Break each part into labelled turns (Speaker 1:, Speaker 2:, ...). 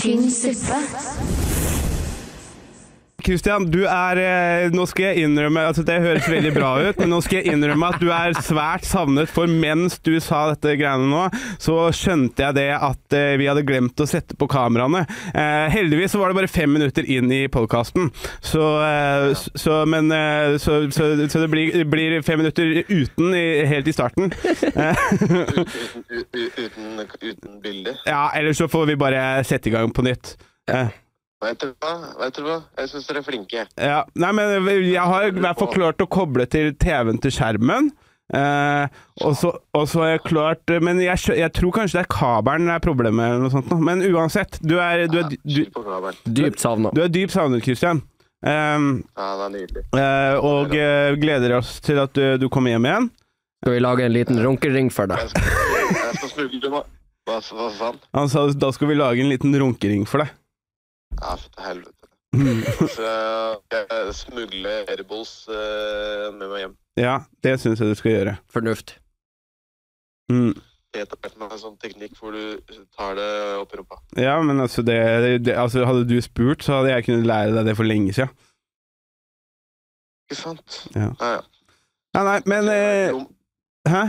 Speaker 1: tynn suppe.
Speaker 2: Kristian, du er eh, Nå skal jeg innrømme altså Det høres veldig bra ut, men nå skal jeg innrømme at du er svært savnet. For mens du sa dette greiene nå, så skjønte jeg det at eh, vi hadde glemt å sette på kameraene. Eh, heldigvis så var det bare fem minutter inn i podkasten, så, så Men så, så, så det blir, blir fem minutter uten helt i starten.
Speaker 3: Uten, uten, uten, bilde.
Speaker 2: ja, eller så får vi bare sette i gang på nytt. Eh,
Speaker 3: Vet du hva? Vet du hva? Jeg syns dere er flinke.
Speaker 2: Ja, nei, men jeg har i hvert fall klart å koble til TV-en til skjermen. Eh, og, så, har jeg klart Men jeg, jeg tror kanskje det er kabelen det er problemet, eller noe sånt. nå. Men uansett, du er, du er, du,
Speaker 3: du.
Speaker 4: Dypt savna.
Speaker 2: du er dypt savnet, Christian. Um,
Speaker 3: Ja, det er nydelig.
Speaker 2: eh, og eh, gleder oss til at du, du kommer hjem igjen.
Speaker 4: Skal vi lage en liten runkering for deg?
Speaker 3: Jeg skal, jeg skal smugle meg. Hva, hva han?
Speaker 2: Han sa da skal vi lage en liten runkering for deg.
Speaker 3: Ja, for til helvete.
Speaker 2: Kanskje
Speaker 3: Så jeg smugler Airballs eh, med meg hjem.
Speaker 2: Ja, det syns jeg du skal gjøre.
Speaker 4: Fornuft.
Speaker 2: Mm.
Speaker 3: Etablert meg en sånn teknikk hvor du tar det opp i rumpa.
Speaker 2: Ja, men altså, det, det, altså Hadde du spurt, så hadde jeg kunnet lære deg det for lenge siden.
Speaker 3: Ikke sant?
Speaker 2: Ja.
Speaker 3: Ja, ja.
Speaker 2: Ja, nei, men eh. Hæ?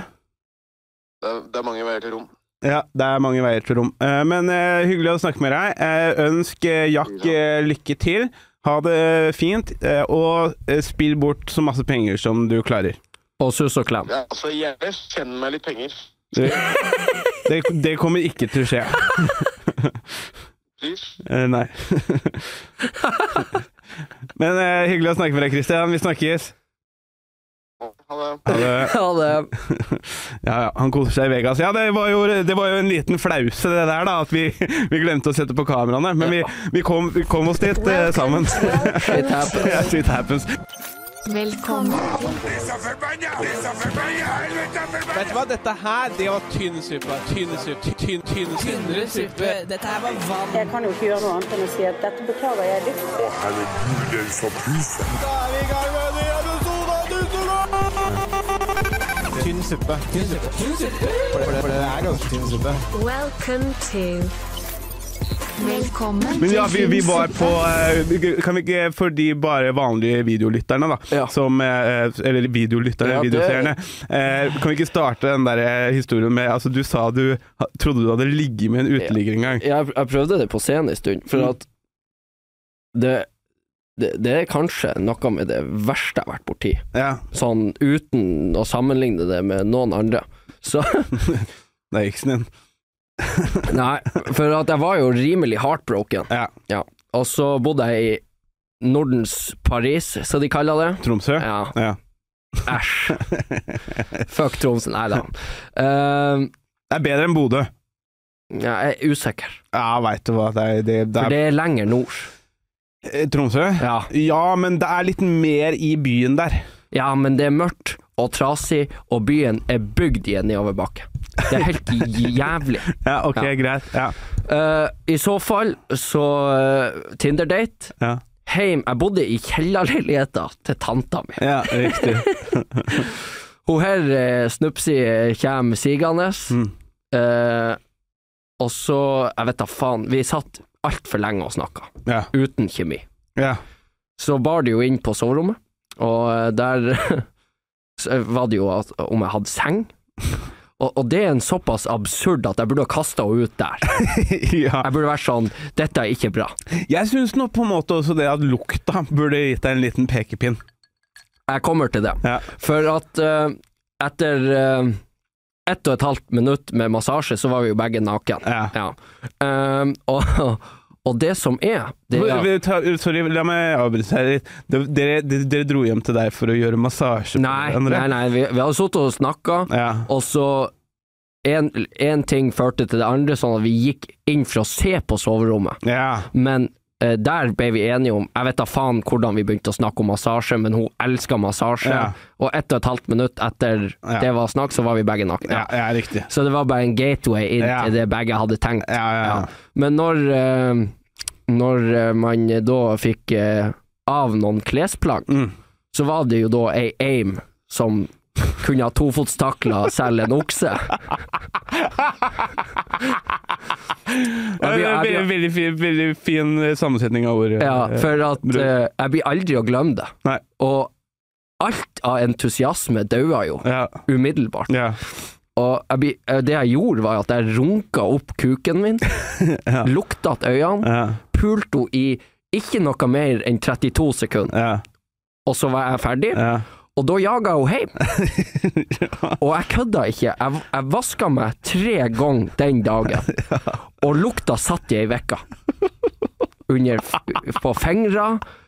Speaker 3: Det, er, det er mange veier til rom.
Speaker 2: Ja, det er mange veier til rom. Eh, men uh, hyggelig å snakke med deg. Uh, ønsk uh, Jack lykke til. Ha det fint, og spill bort så masse penger som du klarer.
Speaker 4: Og sus og klem.
Speaker 3: Ja, altså, gjerne send meg litt penger.
Speaker 2: Det, det, det kommer ikke til å skje.
Speaker 3: Please.
Speaker 2: Nei. men hyggelig å snakke med deg, Christian. Vi snakkes.
Speaker 3: Ha det.
Speaker 2: Ha det. Ja, ja, han koser seg i Vegas. Ja, det var jo, det var jo en liten flause det der, da, at vi, vi glemte å sette på kameraene. Men vi, vi, kom, vi kom oss dit eh, sammen.
Speaker 4: Shit happens.
Speaker 2: Ja, it happens.
Speaker 1: Velkommen
Speaker 5: Vet du hva, dette her, det var tynn suppe. Tynn suppe. Tynn, tynn, suppe. Dette her var vann.
Speaker 6: Jeg kan jo ikke gjøre noe annet enn å si at dette beklager jeg dypt.
Speaker 5: Da er vi i gang med en ny episode av Dusseland! Tynn suppe. Tynn suppe. Tynn suppe. For, det, for det er ganske tynn suppe.
Speaker 1: Welcome to Velkommen
Speaker 2: Men ja, vi, vi var på eh, Kan vi ikke, for de bare vanlige videolytterne, da,
Speaker 4: Ja.
Speaker 2: som eh, Eller videolytterne,
Speaker 4: Ja, det-
Speaker 2: videoseerne. Eh, kan vi ikke starte den der historien med Altså, du sa du trodde du hadde ligget med en uteligger en gang.
Speaker 4: Jeg, jeg prøvde det på scenen en stund, for
Speaker 2: Mm.
Speaker 4: at det, det, det er kanskje noe med det verste jeg har vært borti.
Speaker 2: Ja,
Speaker 4: Sånn uten å sammenligne det med noen andre. Så
Speaker 2: det eksen din.
Speaker 4: Nei, for at jeg var jo rimelig heartbroken.
Speaker 2: Ja.
Speaker 4: Og så bodde jeg i Nordens Paris, som de kaller det.
Speaker 2: Tromsø?
Speaker 4: Ja,
Speaker 2: Ja.
Speaker 4: æsj. Fuck Tromsø. Nei da. Uh,
Speaker 2: Det er bedre enn Bodø.
Speaker 4: jeg er usikker,
Speaker 2: Ja, veit du hva. Det er, det, det
Speaker 4: for
Speaker 2: er
Speaker 4: det er lenger nord.
Speaker 2: Eh, Tromsø?
Speaker 4: Ja.
Speaker 2: Ja, men det er litt mer i byen der.
Speaker 4: ja, men det er mørkt og trasig, og byen er bygd i en nedoverbakke. Det er helt jævlig.
Speaker 2: Ja, ok,
Speaker 4: Ja.
Speaker 2: greit. Ja.
Speaker 4: Uh, I så fall, så uh, Tinder-date.
Speaker 2: Ja.
Speaker 4: Heim Jeg bodde i kjellerleiligheta til tanta mi.
Speaker 2: ja, riktig.
Speaker 4: Hun her uh, Snupsi kommer sigende,
Speaker 2: Mm.
Speaker 4: Uh, og så Jeg vet da faen. Vi satt altfor lenge og snakka,
Speaker 2: Ja.
Speaker 4: uten kjemi.
Speaker 2: ja.
Speaker 4: Så bar det jo inn på soverommet, og eh, der var det jo at, om jeg hadde seng. Og, og det er en såpass absurd at jeg burde ha kasta henne ut der.
Speaker 2: ja.
Speaker 4: Jeg burde vært sånn Dette er ikke bra.
Speaker 2: Jeg syns nå på en måte også det at lukta burde gitt deg en liten pekepinn.
Speaker 4: Jeg kommer til det.
Speaker 2: Ja.
Speaker 4: For at uh, etter eh, ett og et halvt minutt med massasje, så var vi jo begge naken.
Speaker 2: Ja.
Speaker 4: Um, og, og det som er, det er
Speaker 2: Sorry, la meg avbryte her litt. Dere, dere, dro hjem til deg for å gjøre massasje?
Speaker 4: Nei, nei, nei, vi, vi hadde sittet og snakka,
Speaker 2: Ja.
Speaker 4: og så en, en ting førte til det andre, sånn at vi gikk inn for å se på soverommet.
Speaker 2: ja.
Speaker 4: Men der ble vi enige om Jeg vet da faen hvordan vi begynte å snakke om massasje, men hun elska massasje.
Speaker 2: Ja.
Speaker 4: Og ett og et halvt minutt etter
Speaker 2: Ja.
Speaker 4: det var snakk, så var vi begge nakne.
Speaker 2: Ja, ja.
Speaker 4: Så det var bare en gateway inn til det begge hadde tenkt.
Speaker 2: Ja, ja, ja.
Speaker 4: Men når, eh, når eh, man da fikk eh, av noen klesplagg,
Speaker 2: Mm.
Speaker 4: så var det jo da ei aim som kunne ha tofotstakla selv en okse.
Speaker 2: Ja, det veldig, veldig, fin, veldig fin eh, sammensetning av ord.
Speaker 4: Ja,
Speaker 2: eh,
Speaker 4: for at eh, jeg blir aldri å glemme det.
Speaker 2: Nei.
Speaker 4: Og alt av entusiasme daua jo
Speaker 2: Ja.
Speaker 4: umiddelbart.
Speaker 2: ja.
Speaker 4: Og jeg blir, det jeg gjorde, var at jeg runka opp kuken min,
Speaker 2: Ja.
Speaker 4: lukta til øynene,
Speaker 2: Ja.
Speaker 4: pulte henne i ikke noe mer enn 32 sekunder,
Speaker 2: Ja.
Speaker 4: og så var jeg ferdig. Og da jaga hun hjem. Og jeg kødda ikke. Jeg, jeg vaska meg tre ganger den dagen, og lukta satt i ei uke. Under, på fingre.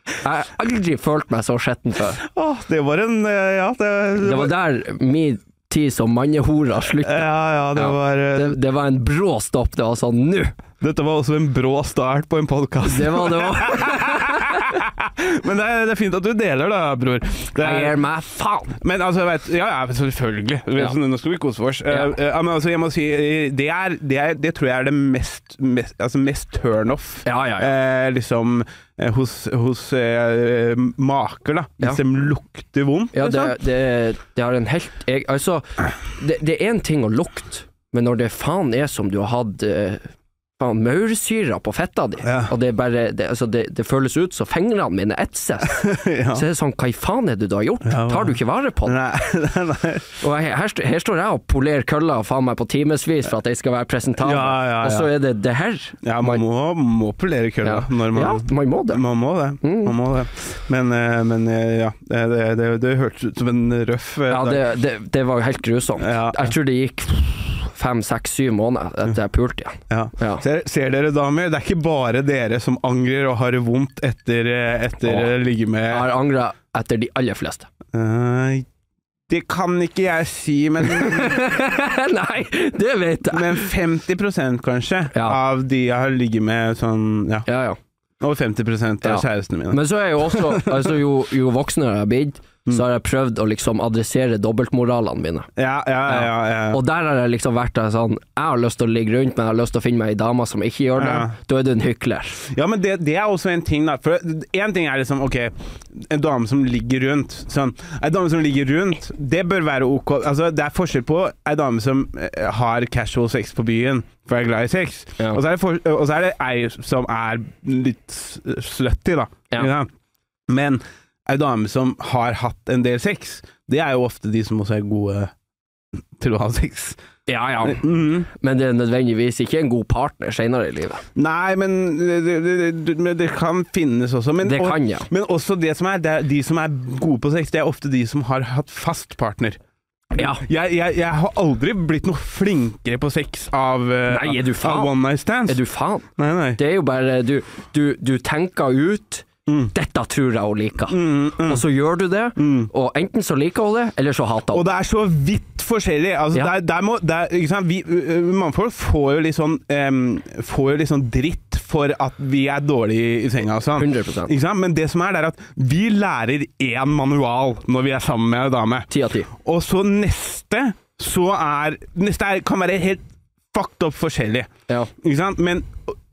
Speaker 4: Jeg har aldri følt meg så skitten før.
Speaker 2: Åh, det var en eh, Ja, det,
Speaker 4: Det var der min tid som mannehora slutta.
Speaker 2: Ja, ja, det var eh,
Speaker 4: Det, det var en brå stopp. Det var sånn nå!
Speaker 2: Dette var også en brå start på en podkast.
Speaker 4: Det var det var.
Speaker 2: Men det er, det er fint at du deler, da, bror. Det
Speaker 4: Jeg
Speaker 2: er,
Speaker 4: gir meg faen!
Speaker 2: men altså, vet, ja, ja, selvfølgelig.
Speaker 4: Ja.
Speaker 2: Nå skal vi kose oss.
Speaker 4: Ja.
Speaker 2: uh, men altså, jeg må si, eh, det, er, det, er, det tror jeg er det mest, mest, altså mest turnoff.
Speaker 4: Ja, ja, ja.
Speaker 2: Uh, liksom hos, hos eh, maker, da.
Speaker 4: Ja.
Speaker 2: de lukter vondt.
Speaker 4: Ja, det,
Speaker 2: liksom.
Speaker 4: det, det har en helt jeg, Altså, det, det er én ting å lukte, men når det faen er som du har hatt eh, maursyra på fetta di,
Speaker 2: Ja.
Speaker 4: og det bare det, altså det, det føles ut som fingrene mine etses,
Speaker 2: ja.
Speaker 4: så er det sånn Hva i faen er det du har gjort?
Speaker 2: Ja,
Speaker 4: Tar du ikke vare på det?
Speaker 2: Nei, nei, nei.
Speaker 4: Og her, her, her står jeg og polerer kølla faen meg på timevis for at jeg skal være presentabel, og så er det det her.
Speaker 2: Ja, man må, må polere kølla når man
Speaker 4: Ja, man må det.
Speaker 2: Man må det.
Speaker 4: Mm.
Speaker 2: Man må det. Men, eh, men eh, ja, det, hørtes ut som en røff eh,
Speaker 4: Ja, det, var jo helt grusomt. Jeg tror det gikk fem, seks, syv måneder etter jeg pulte igjen.
Speaker 2: Ja.
Speaker 4: Ja.
Speaker 2: Ser, ser dere damer, det er ikke bare dere som angrer og har det vondt etter, eh, etter å ligge med
Speaker 4: Jeg har angra etter de aller fleste.
Speaker 2: Uh, Det kan ikke jeg si, men,
Speaker 4: Nei, det vet jeg.
Speaker 2: men 50 kanskje
Speaker 4: Ja.
Speaker 2: av de jeg har ligget med sånn Ja,
Speaker 4: Ja, ja.
Speaker 2: over 50 av kjærestene mine.
Speaker 4: Men så er jo også altså Jo, jo voksnere jeg har blitt, så har jeg prøvd å liksom adressere dobbeltmoralene mine.
Speaker 2: Ja, ja, ja. ja,
Speaker 4: Og der har jeg liksom vært der sånn Jeg har lyst til å ligge rundt, men jeg har lyst til å finne meg ei dame som ikke gjør det. Da er du en hykler.
Speaker 2: Ja, men det, det er også en ting, da. For én ting er liksom OK, en dame som ligger rundt. Sånn. En dame som ligger rundt, det bør være OK. Altså, det er forskjell på ei dame som eh, har casual sex på byen, for jeg er glad i sex,
Speaker 4: Ja.
Speaker 2: og, så er for, og så er det ei som er litt slutty, da.
Speaker 4: Ja.
Speaker 2: Men ei dame som har hatt en del sex, det er jo ofte de som også er gode til å ha sex.
Speaker 4: Ja, ja.
Speaker 2: Mhm.
Speaker 4: Men det er nødvendigvis ikke en god partner senere i livet.
Speaker 2: Nei, men det, det, det, det kan finnes også. Men,
Speaker 4: Det kan, ja.
Speaker 2: Men også det som er, det er de som er gode på sex, det er ofte de som har hatt fast partner.
Speaker 4: Ja.
Speaker 2: Jeg, jeg, jeg har aldri blitt noe flinkere på sex av, uh,
Speaker 4: Nei,
Speaker 2: av one night stands.
Speaker 4: Er du faen?
Speaker 2: Nei, nei.
Speaker 4: Det er jo bare Du, du, du tenker ut
Speaker 2: Mm.
Speaker 4: 'Dette tror jeg hun liker',
Speaker 2: Mm, mm,
Speaker 4: og så gjør du det.
Speaker 2: mm.
Speaker 4: Og enten så liker hun det, eller så hater hun Og
Speaker 2: det er så vidt forskjellig. Altså,
Speaker 4: Ja.
Speaker 2: der, der må, der? Vi, mannfolk får jo litt sånn um, Får jo litt sånn dritt for at vi er dårlige i senga og sånn.
Speaker 4: 100
Speaker 2: Ikke? Men det som er, det er at vi lærer én manual når vi er sammen med ei dame.
Speaker 4: 10 av 10.
Speaker 2: Og så neste så er Neste er, kan være helt fucked up forskjellig.
Speaker 4: Ja.
Speaker 2: Men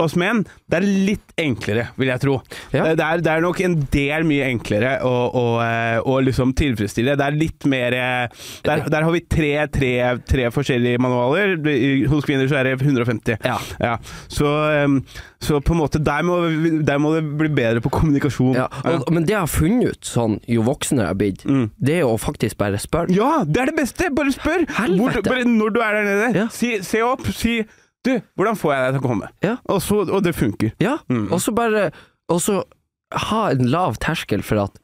Speaker 2: oss menn, det er litt enklere, vil jeg tro.
Speaker 4: Ja.
Speaker 2: Det, er, det er nok en del mye enklere å, å, eh, å liksom tilfredsstille. Det er litt mer eh, Der, der har vi tre, tre, tre forskjellige manualer. Hos kvinner så er det 150.
Speaker 4: Ja.
Speaker 2: Så, så på en måte der må, der må det bli bedre på kommunikasjon.
Speaker 4: Ja, og, men det jeg har funnet ut, sånn, jo voksnere jeg har blitt,
Speaker 2: Mm.
Speaker 4: det er å faktisk bare spørre.
Speaker 2: Ja, det er det beste! Bare spør!
Speaker 4: Hvor,
Speaker 2: bare når du er der nede,
Speaker 4: Ja.
Speaker 2: si, se opp, si Du, hvordan får jeg deg til å komme?
Speaker 4: Ja.
Speaker 2: Og, så, og det funker.
Speaker 4: Ja,
Speaker 2: Mm.
Speaker 4: og så bare Og så ha en lav terskel for at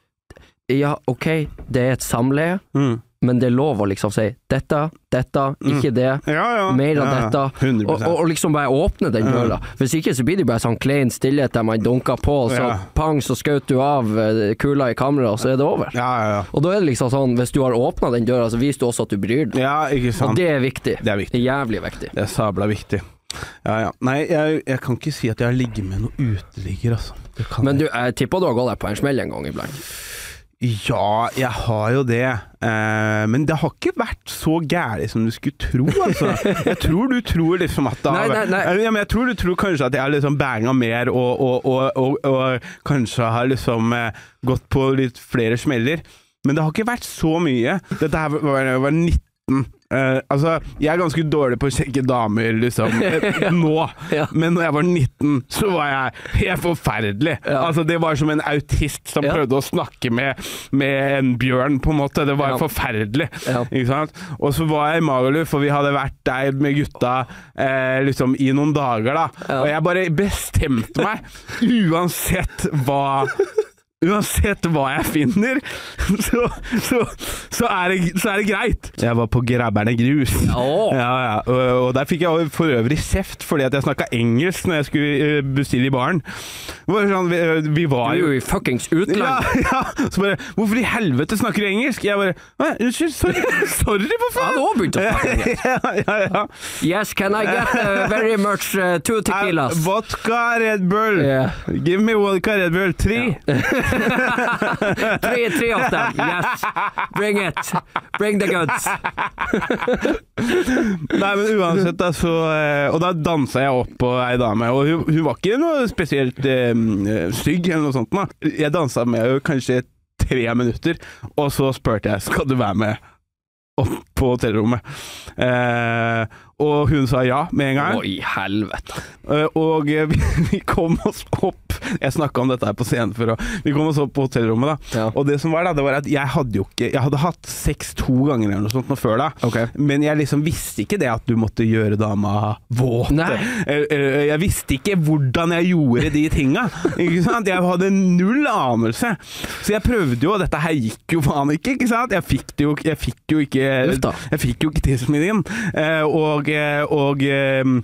Speaker 4: ja, ok, det er et samleie,
Speaker 2: Mm.
Speaker 4: Men det er lov å liksom si dette, dette, ikke det.
Speaker 2: Ja, ja.
Speaker 4: Mer av
Speaker 2: ja,
Speaker 4: dette. Og, og, liksom bare åpne den døra. Hvis ikke så blir det bare sånn klein stillhet der man dunker på, så pang, så skjøt du av eh, kula i kameraet, og så er det over.
Speaker 2: Ja, ja, ja.
Speaker 4: Og da er det liksom sånn, hvis du har åpna den døra, så viser du også at du bryr deg. Og det er viktig.
Speaker 2: Det er viktig.
Speaker 4: Det er jævlig viktig.
Speaker 2: Det er sabla viktig. Ja, ja. Nei, jeg, jeg kan ikke si at jeg har ligget med noen uteligger, altså. Det kan
Speaker 4: Men du, jeg tipper du har gått deg på en smell en gang iblant.
Speaker 2: Ja, jeg har jo det. Eh, men det har ikke vært så gærent som du skulle tro, altså. Jeg tror du tror liksom at det har
Speaker 4: vært nei,
Speaker 2: jeg tror du tror kanskje at jeg har liksom banga mer og, og, og, og, kanskje har liksom eh, gått på litt flere smeller. Men det har ikke vært så mye. Dette her var var 19. Eh, altså, jeg er ganske dårlig på å sjekke damer, liksom, eh, nå.
Speaker 4: Ja.
Speaker 2: Men når jeg var 19, så var jeg helt forferdelig.
Speaker 4: Ja.
Speaker 2: Altså, det var som en autist som
Speaker 4: Ja.
Speaker 2: prøvde å snakke med, med en bjørn, på en måte. Det var forferdelig. Ikke sant? Og så var jeg i Magaluf, og vi hadde vært der med gutta eh, liksom i noen dager, da. Og jeg bare bestemte meg, uansett hva Uansett hva jeg finner, så, så, så, er, det, så er det greit. Jeg var på Grabberne grus.
Speaker 4: Åh.
Speaker 2: Ja, ja. Og, og der fikk jeg for øvrig kjeft fordi at jeg snakka engelsk når jeg skulle eh, bestille i baren. Sånn, vi, eh, vi var jo
Speaker 4: i fuckings
Speaker 2: ja,
Speaker 4: utlandet.
Speaker 2: ja. Så bare Hvorfor i helvete snakker du engelsk? Jeg bare «Nei, Unnskyld, sorry, sorry, for
Speaker 4: Han
Speaker 2: faen!
Speaker 4: har også begynt å snakke engelsk.
Speaker 2: ja, ja, ja.
Speaker 4: Yes, can I get uh, very much uh, two tequilas?
Speaker 2: Uh, vodka Red Bull.
Speaker 4: Yeah.
Speaker 2: Give me vodka Red Bull. Tre.
Speaker 4: Three of them. Yes. Bring it. Bring the goods.
Speaker 2: Nei, men uansett, da, så eh, Og da dansa jeg opp på ei dame, og hun, hun var ikke noe spesielt eh, stygg eller noe sånt. Da. Jeg dansa med henne kanskje tre minutter, og så spurte jeg skal du være med opp på hotellrommet. Eh, og hun sa ja med en gang.
Speaker 4: Å, i helvete.
Speaker 2: Eh, og eh, vi, vi kom oss opp Jeg snakka om dette her på scenen før. Vi kom oss opp på hotellrommet, da.
Speaker 4: Ja.
Speaker 2: Og det som var da, det var at jeg hadde jo ikke Jeg hadde hatt sex to ganger eller noe sånt noe før da.
Speaker 4: Okay.
Speaker 2: Men jeg liksom visste ikke det at du måtte gjøre dama våt. Eh, Jeg visste ikke hvordan jeg gjorde de tinga. Ikke sant? Jeg hadde null anelse. Så jeg prøvde jo, og dette her gikk jo faen ikke, ikke sant? Jeg fikk jo, jeg fikk jo ikke Jeg fikk jo ikke inn. Eh, Og, eh, eh,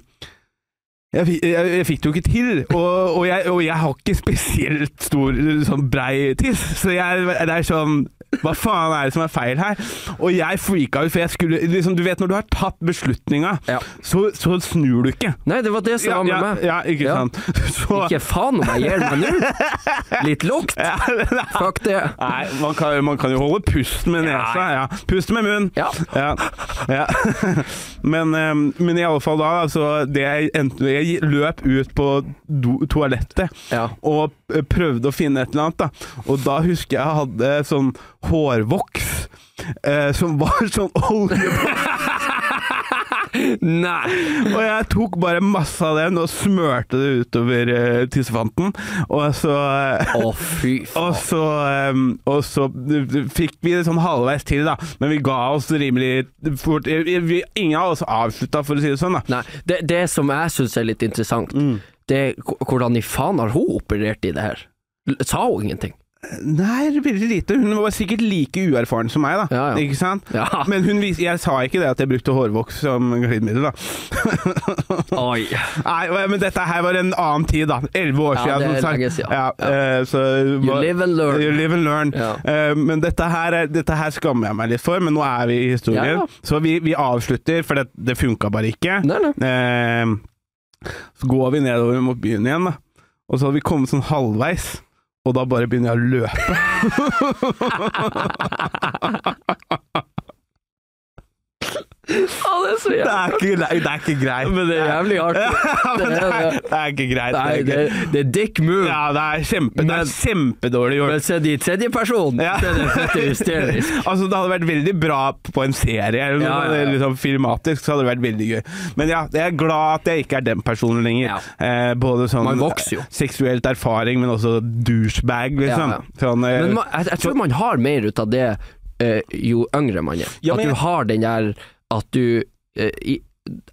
Speaker 2: jeg, jeg, jeg fikk det jo ikke til, og, og, jeg, og jeg har ikke spesielt stor, sånn brei tiss, så det er sånn Hva faen er det som er feil her? Og jeg freaka ut, for jeg skulle liksom, Du vet når du har tatt beslutninga,
Speaker 4: Ja.
Speaker 2: så, så snur du ikke.
Speaker 4: Nei, det var det som var med
Speaker 2: ja,
Speaker 4: meg.
Speaker 2: ja, ikke
Speaker 4: Ja.
Speaker 2: sant. Så,
Speaker 4: Ikke faen om jeg gir meg nå. Litt lukt. Fuck det.
Speaker 2: Nei, man kan, man kan jo holde pusten med nesa. Ja. Pust med munn.
Speaker 4: Ja.
Speaker 2: Men, eh, men i alle fall da, altså det jeg, endte, jeg løp ut på do, toalettet
Speaker 4: Ja.
Speaker 2: og eh, prøvde å finne et eller annet. da Og da husker jeg jeg hadde sånn hårvoks. Eh, som var sånn olje
Speaker 4: Nei.
Speaker 2: Og jeg tok bare masse av den og smørte det utover uh, tissefanten. Og så eh,
Speaker 4: Å, fy
Speaker 2: Og så, um, og så fikk vi det sånn halvveis til, da. Men vi ga oss rimelig fort eh, vi, Ingen av oss avslutta, for å si det sånn. da
Speaker 4: Nei, det, det som jeg syns er litt interessant,
Speaker 2: Mm.
Speaker 4: det er hvordan i faen har hun operert i det her? Sa hun ingenting?
Speaker 2: Nei, veldig lite. Hun var sikkert like uerfaren som meg, da.
Speaker 4: Ja, ja.
Speaker 2: Ikke sant?
Speaker 4: Ja.
Speaker 2: Men hun vis jeg sa ikke det at jeg brukte hårvoks som glidemiddel, da.
Speaker 4: Oi.
Speaker 2: Nei, men dette her var en annen tid, da. Elleve år siden. som sagt.
Speaker 4: lenge siden.
Speaker 2: Ja, eh, så,
Speaker 4: You live and learn.
Speaker 2: You live and learn. Eh, men dette her, er- dette her skammer jeg meg litt for, men nå er vi i historien. Så vi, vi avslutter, for det, det funka bare ikke.
Speaker 4: Nei, nei.
Speaker 2: Uh, så går vi nedover mot byen igjen, da. Og så hadde vi kommet sånn halvveis, og da bare begynner jeg å løpe.
Speaker 4: Å, det er
Speaker 2: Det er ikke, greit- det er ikke greit.
Speaker 4: Men det er jævlig artig.
Speaker 2: Det,
Speaker 4: Det er
Speaker 2: er,
Speaker 4: det.
Speaker 2: det er ikke greit.
Speaker 4: Nei,
Speaker 2: det
Speaker 4: det,
Speaker 2: er
Speaker 4: det er dick move.
Speaker 2: Ja, det er, kjempe, det er
Speaker 4: Men-
Speaker 2: kjempedårlig gjort.
Speaker 4: Men se i tredje person,
Speaker 2: Ja.
Speaker 4: det er det fett hysterisk.
Speaker 2: Altså, det hadde vært veldig bra på en serie, eller noe
Speaker 4: Ja, ja.
Speaker 2: Liksom, filmatisk, så hadde det vært veldig gøy. Men ja, jeg er glad at jeg ikke er den personen lenger. Eh, både sånn
Speaker 4: Man vokser jo.
Speaker 2: seksuelt erfaring, men også douchebag, liksom. Sånn, eh,
Speaker 4: Men man, jeg, jeg tror man har mer ut av det eh, jo yngre man er.
Speaker 2: Ja,
Speaker 4: at du har den der at du eh, i,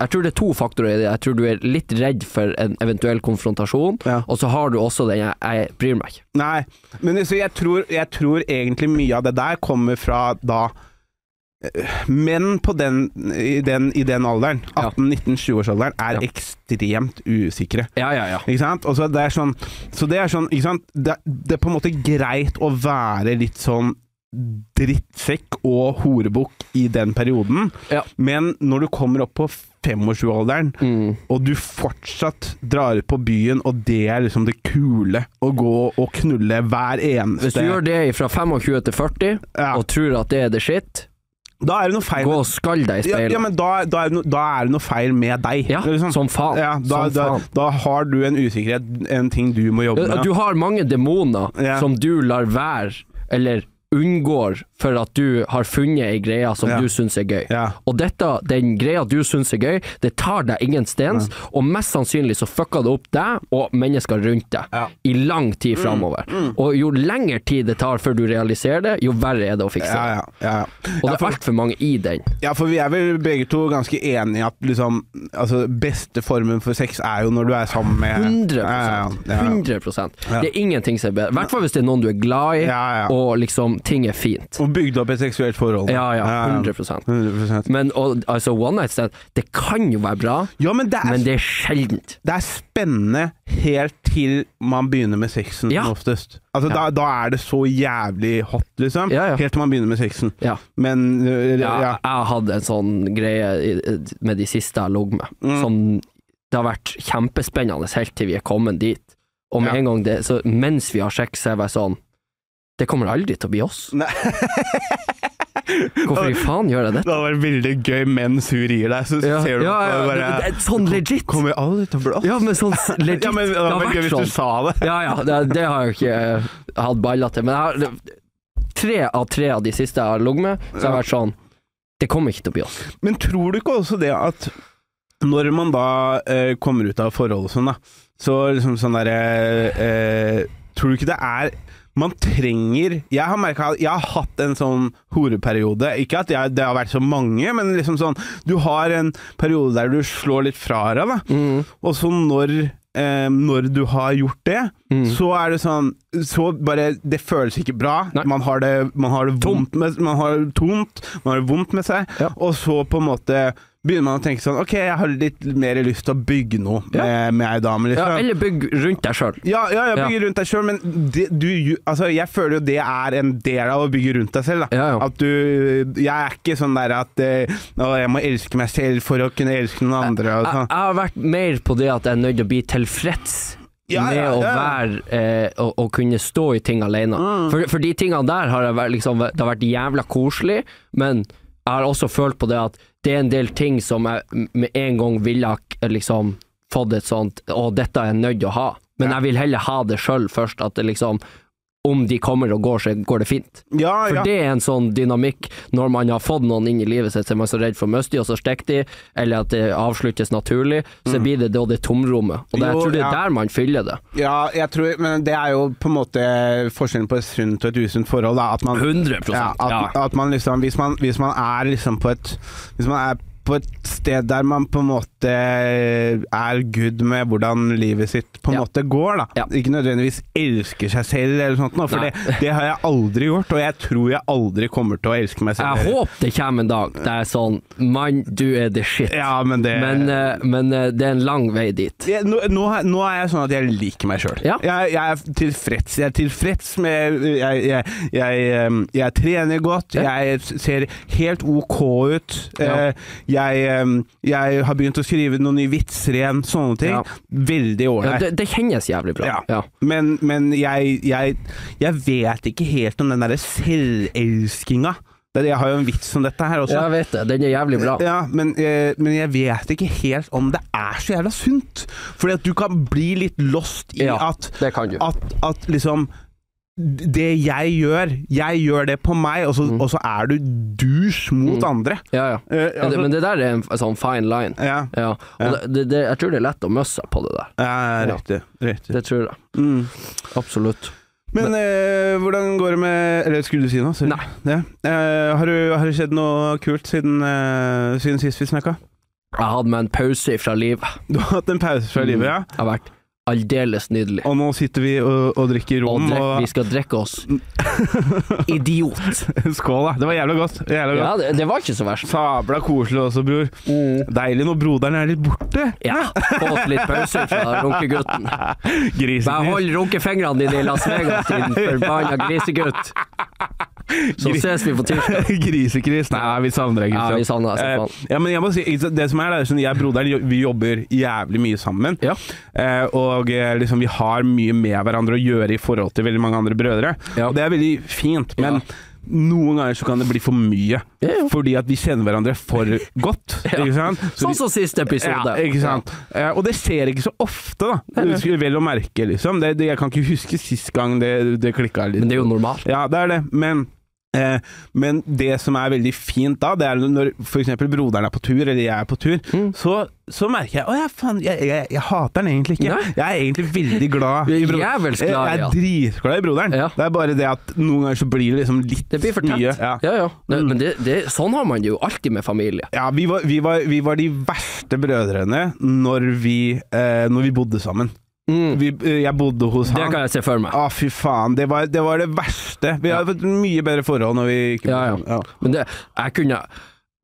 Speaker 4: Jeg tror det er to faktorer i det. Jeg tror du er litt redd for en eventuell konfrontasjon,
Speaker 2: Ja.
Speaker 4: og så har du også den jeg, jeg bryr meg ikke.
Speaker 2: Nei, men så jeg, tror, jeg tror egentlig mye av det der kommer fra da eh, Menn på den, i, den, i den alderen, 18-19-20-årsalderen, er
Speaker 4: Ja.
Speaker 2: ekstremt usikre.
Speaker 4: Ja, ja, ja.
Speaker 2: Ikke sant? Og så det er sånn, så det er sånn ikke sant? Det, det er på en måte greit å være litt sånn drittsekk og horebukk i den perioden,
Speaker 4: Ja.
Speaker 2: men når du kommer opp på 25-årsalderen,
Speaker 4: Mm.
Speaker 2: og du fortsatt drar ut på byen, og det er liksom det kule, å gå og knulle hver eneste
Speaker 4: Hvis du gjør det fra 25 til 40,
Speaker 2: ja,
Speaker 4: og tror at det er det shit,
Speaker 2: Da er det noe feil
Speaker 4: gå og skall deg i
Speaker 2: ja,
Speaker 4: speilet.
Speaker 2: ja, men da, da, er no, da er det noe feil med deg.
Speaker 4: Ja,
Speaker 2: liksom.
Speaker 4: som faen.
Speaker 2: Ja, da,
Speaker 4: som faen.
Speaker 2: da har du en usikkerhet, en ting du må jobbe med.
Speaker 4: Du har mange demoner
Speaker 2: Ja.
Speaker 4: som du lar være, eller unngår for at du har funnet ei greie som
Speaker 2: Ja.
Speaker 4: du syns er gøy.
Speaker 2: Ja.
Speaker 4: Og dette, den greia du syns er gøy, det tar deg ingen stens, og mest sannsynlig så fucker det opp deg og mennesker rundt deg
Speaker 2: Ja. Mm.
Speaker 4: i lang tid framover. Og jo lengre tid det tar før du realiserer det, jo verre er det å fikse
Speaker 2: Ja,
Speaker 4: det.
Speaker 2: ja, ja.
Speaker 4: Og det er altfor mange i den.
Speaker 2: Ja, for vi er vel begge to ganske enige at liksom Altså, beste formen for sex er jo når du er sammen med
Speaker 4: 100
Speaker 2: Ja, ja, ja.
Speaker 4: 100
Speaker 2: Ja.
Speaker 4: Det er ingenting som er bedre. I hvert fall hvis det er noen du er glad i,
Speaker 2: Ja, ja.
Speaker 4: og liksom ting er fint.
Speaker 2: Og bygd opp et seksuelt forhold.
Speaker 4: Ja, ja, 100
Speaker 2: 100%.
Speaker 4: Men og, altså, one night stand, det kan jo være bra,
Speaker 2: Ja, men det er,
Speaker 4: men det er sjeldent.
Speaker 2: det er spennende helt til man begynner med sexen,
Speaker 4: Ja.
Speaker 2: oftest. Altså,
Speaker 4: Ja.
Speaker 2: da, da er det så jævlig hot, liksom.
Speaker 4: Ja, ja.
Speaker 2: Helt til man begynner med sexen.
Speaker 4: Ja.
Speaker 2: Men øh,
Speaker 4: Ja. Jeg har hatt en sånn greie med de siste jeg lå med.
Speaker 2: Mm.
Speaker 4: Som det har vært kjempespennende helt til vi er kommet dit. Og med en gang det, så mens vi har sex, så er jeg bare sånn Det kommer aldri til å bli oss.
Speaker 2: Nei.
Speaker 4: Hvorfor i faen gjør jeg
Speaker 2: Det
Speaker 4: Det
Speaker 2: hadde vært veldig gøy mens hun rir deg, så
Speaker 4: Ja,
Speaker 2: ser du
Speaker 4: ja, ja,
Speaker 2: det, bare
Speaker 4: det, sånn legit.
Speaker 2: Kommer aldri til å bli oss.
Speaker 4: Ja, men sånn legit.
Speaker 2: Ja, men det hadde vært gøy hvis
Speaker 4: sånn.
Speaker 2: du sa det.
Speaker 4: Ja, ja, det, det har jeg jo ikke eh, hatt baller til. Men jeg har, tre av tre av de siste jeg har ligget med, så har jeg vært sånn Det kommer ikke til å bli oss.
Speaker 2: Men tror du ikke også det at når man da eh, kommer ut av forholdet sånn, da, så liksom sånn derre eh, Tror du ikke det er man trenger Jeg har merka Jeg har hatt en sånn horeperiode. Ikke at jeg, det har vært så mange, men liksom sånn Du har en periode der du slår litt fra deg, da.
Speaker 4: Mm.
Speaker 2: Og så når eh, Når du har gjort det,
Speaker 4: Mm.
Speaker 2: så er det sånn Så bare Det føles ikke bra. Man har det, man har det vondt med Man har det tomt, man har det vondt med seg,
Speaker 4: Ja.
Speaker 2: og så på en måte begynner man å tenke sånn Ok, jeg har litt mer lyst til å bygge noe
Speaker 4: Ja.
Speaker 2: med, med ei dame,
Speaker 4: Ja,
Speaker 2: liksom.
Speaker 4: eller bygg rundt deg sjøl.
Speaker 2: Ja, ja, jeg
Speaker 4: Ja.
Speaker 2: bygger rundt deg sjøl, men det, du, altså, jeg føler jo det er en del av å bygge rundt deg selv. Da.
Speaker 4: Ja, ja.
Speaker 2: At du Jeg er ikke sånn der at eh, å, jeg må elske meg selv for å kunne elske noen andre.
Speaker 4: Jeg,
Speaker 2: sånn.
Speaker 4: jeg har vært mer på det at jeg er nødt til å bli tilfreds
Speaker 2: Ja,
Speaker 4: med
Speaker 2: ja,
Speaker 4: å være eh, å, å kunne stå i ting alene.
Speaker 2: Mm.
Speaker 4: For, for de tingene der har jeg vært, liksom, det har vært jævla koselig, men jeg har også følt på det at det er en del ting som jeg med en gang ville liksom fått et sånt Å, dette er jeg nødt til å ha. Men jeg vil heller ha det sjøl først, at det liksom om de kommer og går, så går det fint.
Speaker 2: Ja,
Speaker 4: For
Speaker 2: ja.
Speaker 4: det er en sånn dynamikk når man har fått noen inn i livet sitt, så er man så redd for å miste de, og så stikker de, eller at det avsluttes naturlig, så blir det da det tomrommet. Og det, jeg
Speaker 2: Mm.
Speaker 4: Tror det er
Speaker 2: ja.
Speaker 4: der man fyller det.
Speaker 2: ja, jeg tror Men det er jo på en måte forskjellen på et sunt og et usunt forhold. Da, at man
Speaker 4: 100
Speaker 2: ja, at, at man liksom hvis man, hvis man er liksom på et Hvis man er på et sted der man på en måte er good med hvordan livet sitt på en
Speaker 4: Ja.
Speaker 2: måte går, da.
Speaker 4: Ja.
Speaker 2: Ikke nødvendigvis elsker seg selv eller sånt noe, for det, det har jeg aldri gjort, og jeg tror jeg aldri kommer til å elske meg selv.
Speaker 4: Jeg håper det kommer en dag det er sånn Mann, du er the shit.
Speaker 2: Ja, men det
Speaker 4: Men, eh, men eh, det er en lang vei dit.
Speaker 2: jeg, nå, nå, nå er jeg sånn at jeg liker meg sjøl.
Speaker 4: Ja.
Speaker 2: Jeg, jeg er tilfreds. Jeg er tilfreds med Jeg, jeg, jeg trener godt. Jeg ser helt OK ut.
Speaker 4: Ja.
Speaker 2: Eh, um, jeg har begynt å skrive noen nye vitser igjen. Sånne ting.
Speaker 4: Ja.
Speaker 2: Veldig
Speaker 4: Ja, det, det kjennes jævlig bra.
Speaker 2: Ja. Men, men jeg, jeg, jeg vet ikke helt om den derre selvelskinga. Jeg har jo en vits om dette her også.
Speaker 4: Ja, jeg vet det. Den er jævlig bra.
Speaker 2: Ja, men, eh, men jeg vet ikke helt om det er så jævla sunt. Fordi at du kan bli litt lost i
Speaker 4: Ja,
Speaker 2: at, at, at liksom Det jeg gjør, jeg gjør det på meg, og så,
Speaker 4: Mm.
Speaker 2: og så er du douche mot andre.
Speaker 4: Ja, ja.
Speaker 2: Uh,
Speaker 4: altså, men,
Speaker 2: det,
Speaker 4: men det der er en sånn fine line.
Speaker 2: ja,
Speaker 4: Ja. Det, det, jeg tror det er lett å møsse på det der. ja,
Speaker 2: riktig. riktig.
Speaker 4: Det tror jeg.
Speaker 2: Mm.
Speaker 4: Absolutt.
Speaker 2: Men eh, hvordan går det med Eller skulle du si noe? Sorry.
Speaker 4: Nei.
Speaker 2: Ja. Eh, har, du, har det skjedd noe kult siden, eh, siden sist vi snakka?
Speaker 4: Jeg hadde meg en pause fra livet.
Speaker 2: Du har hatt en pause fra livet, ja?
Speaker 4: Det har vært aldeles nydelig.
Speaker 2: Og nå sitter vi og, og drikker
Speaker 4: Og
Speaker 2: rom.
Speaker 4: drek,
Speaker 2: Og,
Speaker 4: vi skal drikke oss idiot.
Speaker 2: Skål, da. Det var jævla godt. Jævla godt.
Speaker 4: Ja, det, det var ikke så verst.
Speaker 2: Sabla koselig også, bror. Deilig når broderen er litt borte.
Speaker 4: Ja, få oss litt pause fra runkegutten. Bare
Speaker 2: Grisen.
Speaker 4: hold runkefingrene dine i Las Vegas, din forbanna grisegutt. Så ses vi på tirsdag.
Speaker 2: Grisekris. Nei, vi savner deg,
Speaker 4: Ja,
Speaker 2: Kristian.
Speaker 4: vi savner deg,
Speaker 2: Eh, ja, men jeg må si, det som er, det er sånn, jeg og broderen vi jobber jævlig mye sammen.
Speaker 4: Ja.
Speaker 2: Eh, og eh, liksom, vi har mye med hverandre å gjøre i forhold til veldig mange andre brødre.
Speaker 4: Ja.
Speaker 2: Og det er veldig fint, men noen ganger så kan det bli for mye.
Speaker 4: Ja, ja.
Speaker 2: Fordi at vi kjenner hverandre for godt. Ikke sant? Så
Speaker 4: Sånn som siste episode.
Speaker 2: Ja, ikke sant. Eh, og det skjer ikke så ofte, da. Vel å merke, liksom. Det, det, jeg kan ikke huske sist gang det, det klikka litt.
Speaker 4: Men det er jo normalt.
Speaker 2: Ja, det er det. Men men det som er veldig fint da, det er når f.eks. broderen er på tur, eller jeg er på tur,
Speaker 4: Mm.
Speaker 2: så, så merker jeg Å ja, faen, jeg, jeg, jeg hater den egentlig ikke.
Speaker 4: Nei.
Speaker 2: Jeg er egentlig veldig glad i broderen.
Speaker 4: jævelsk glad i
Speaker 2: Jeg er dritglad i broderen.
Speaker 4: Ja.
Speaker 2: Det er bare det at noen ganger så blir det liksom litt
Speaker 4: Det blir for
Speaker 2: mye. Ja.
Speaker 4: Ja, ja. Det. Men det, det, sånn har man det jo alltid med familie.
Speaker 2: Ja, vi var, vi, var, vi var de verste brødrene når vi, eh, når vi bodde sammen.
Speaker 4: Mm.
Speaker 2: Vi, eh, jeg bodde hos
Speaker 4: Det
Speaker 2: han.
Speaker 4: kan jeg se for meg.
Speaker 2: Å, fy faen. Det var, det var det verste. Vi har fått mye bedre forhold når vi ikke
Speaker 4: Ja, ja.
Speaker 2: ja.
Speaker 4: Men det, jeg kunne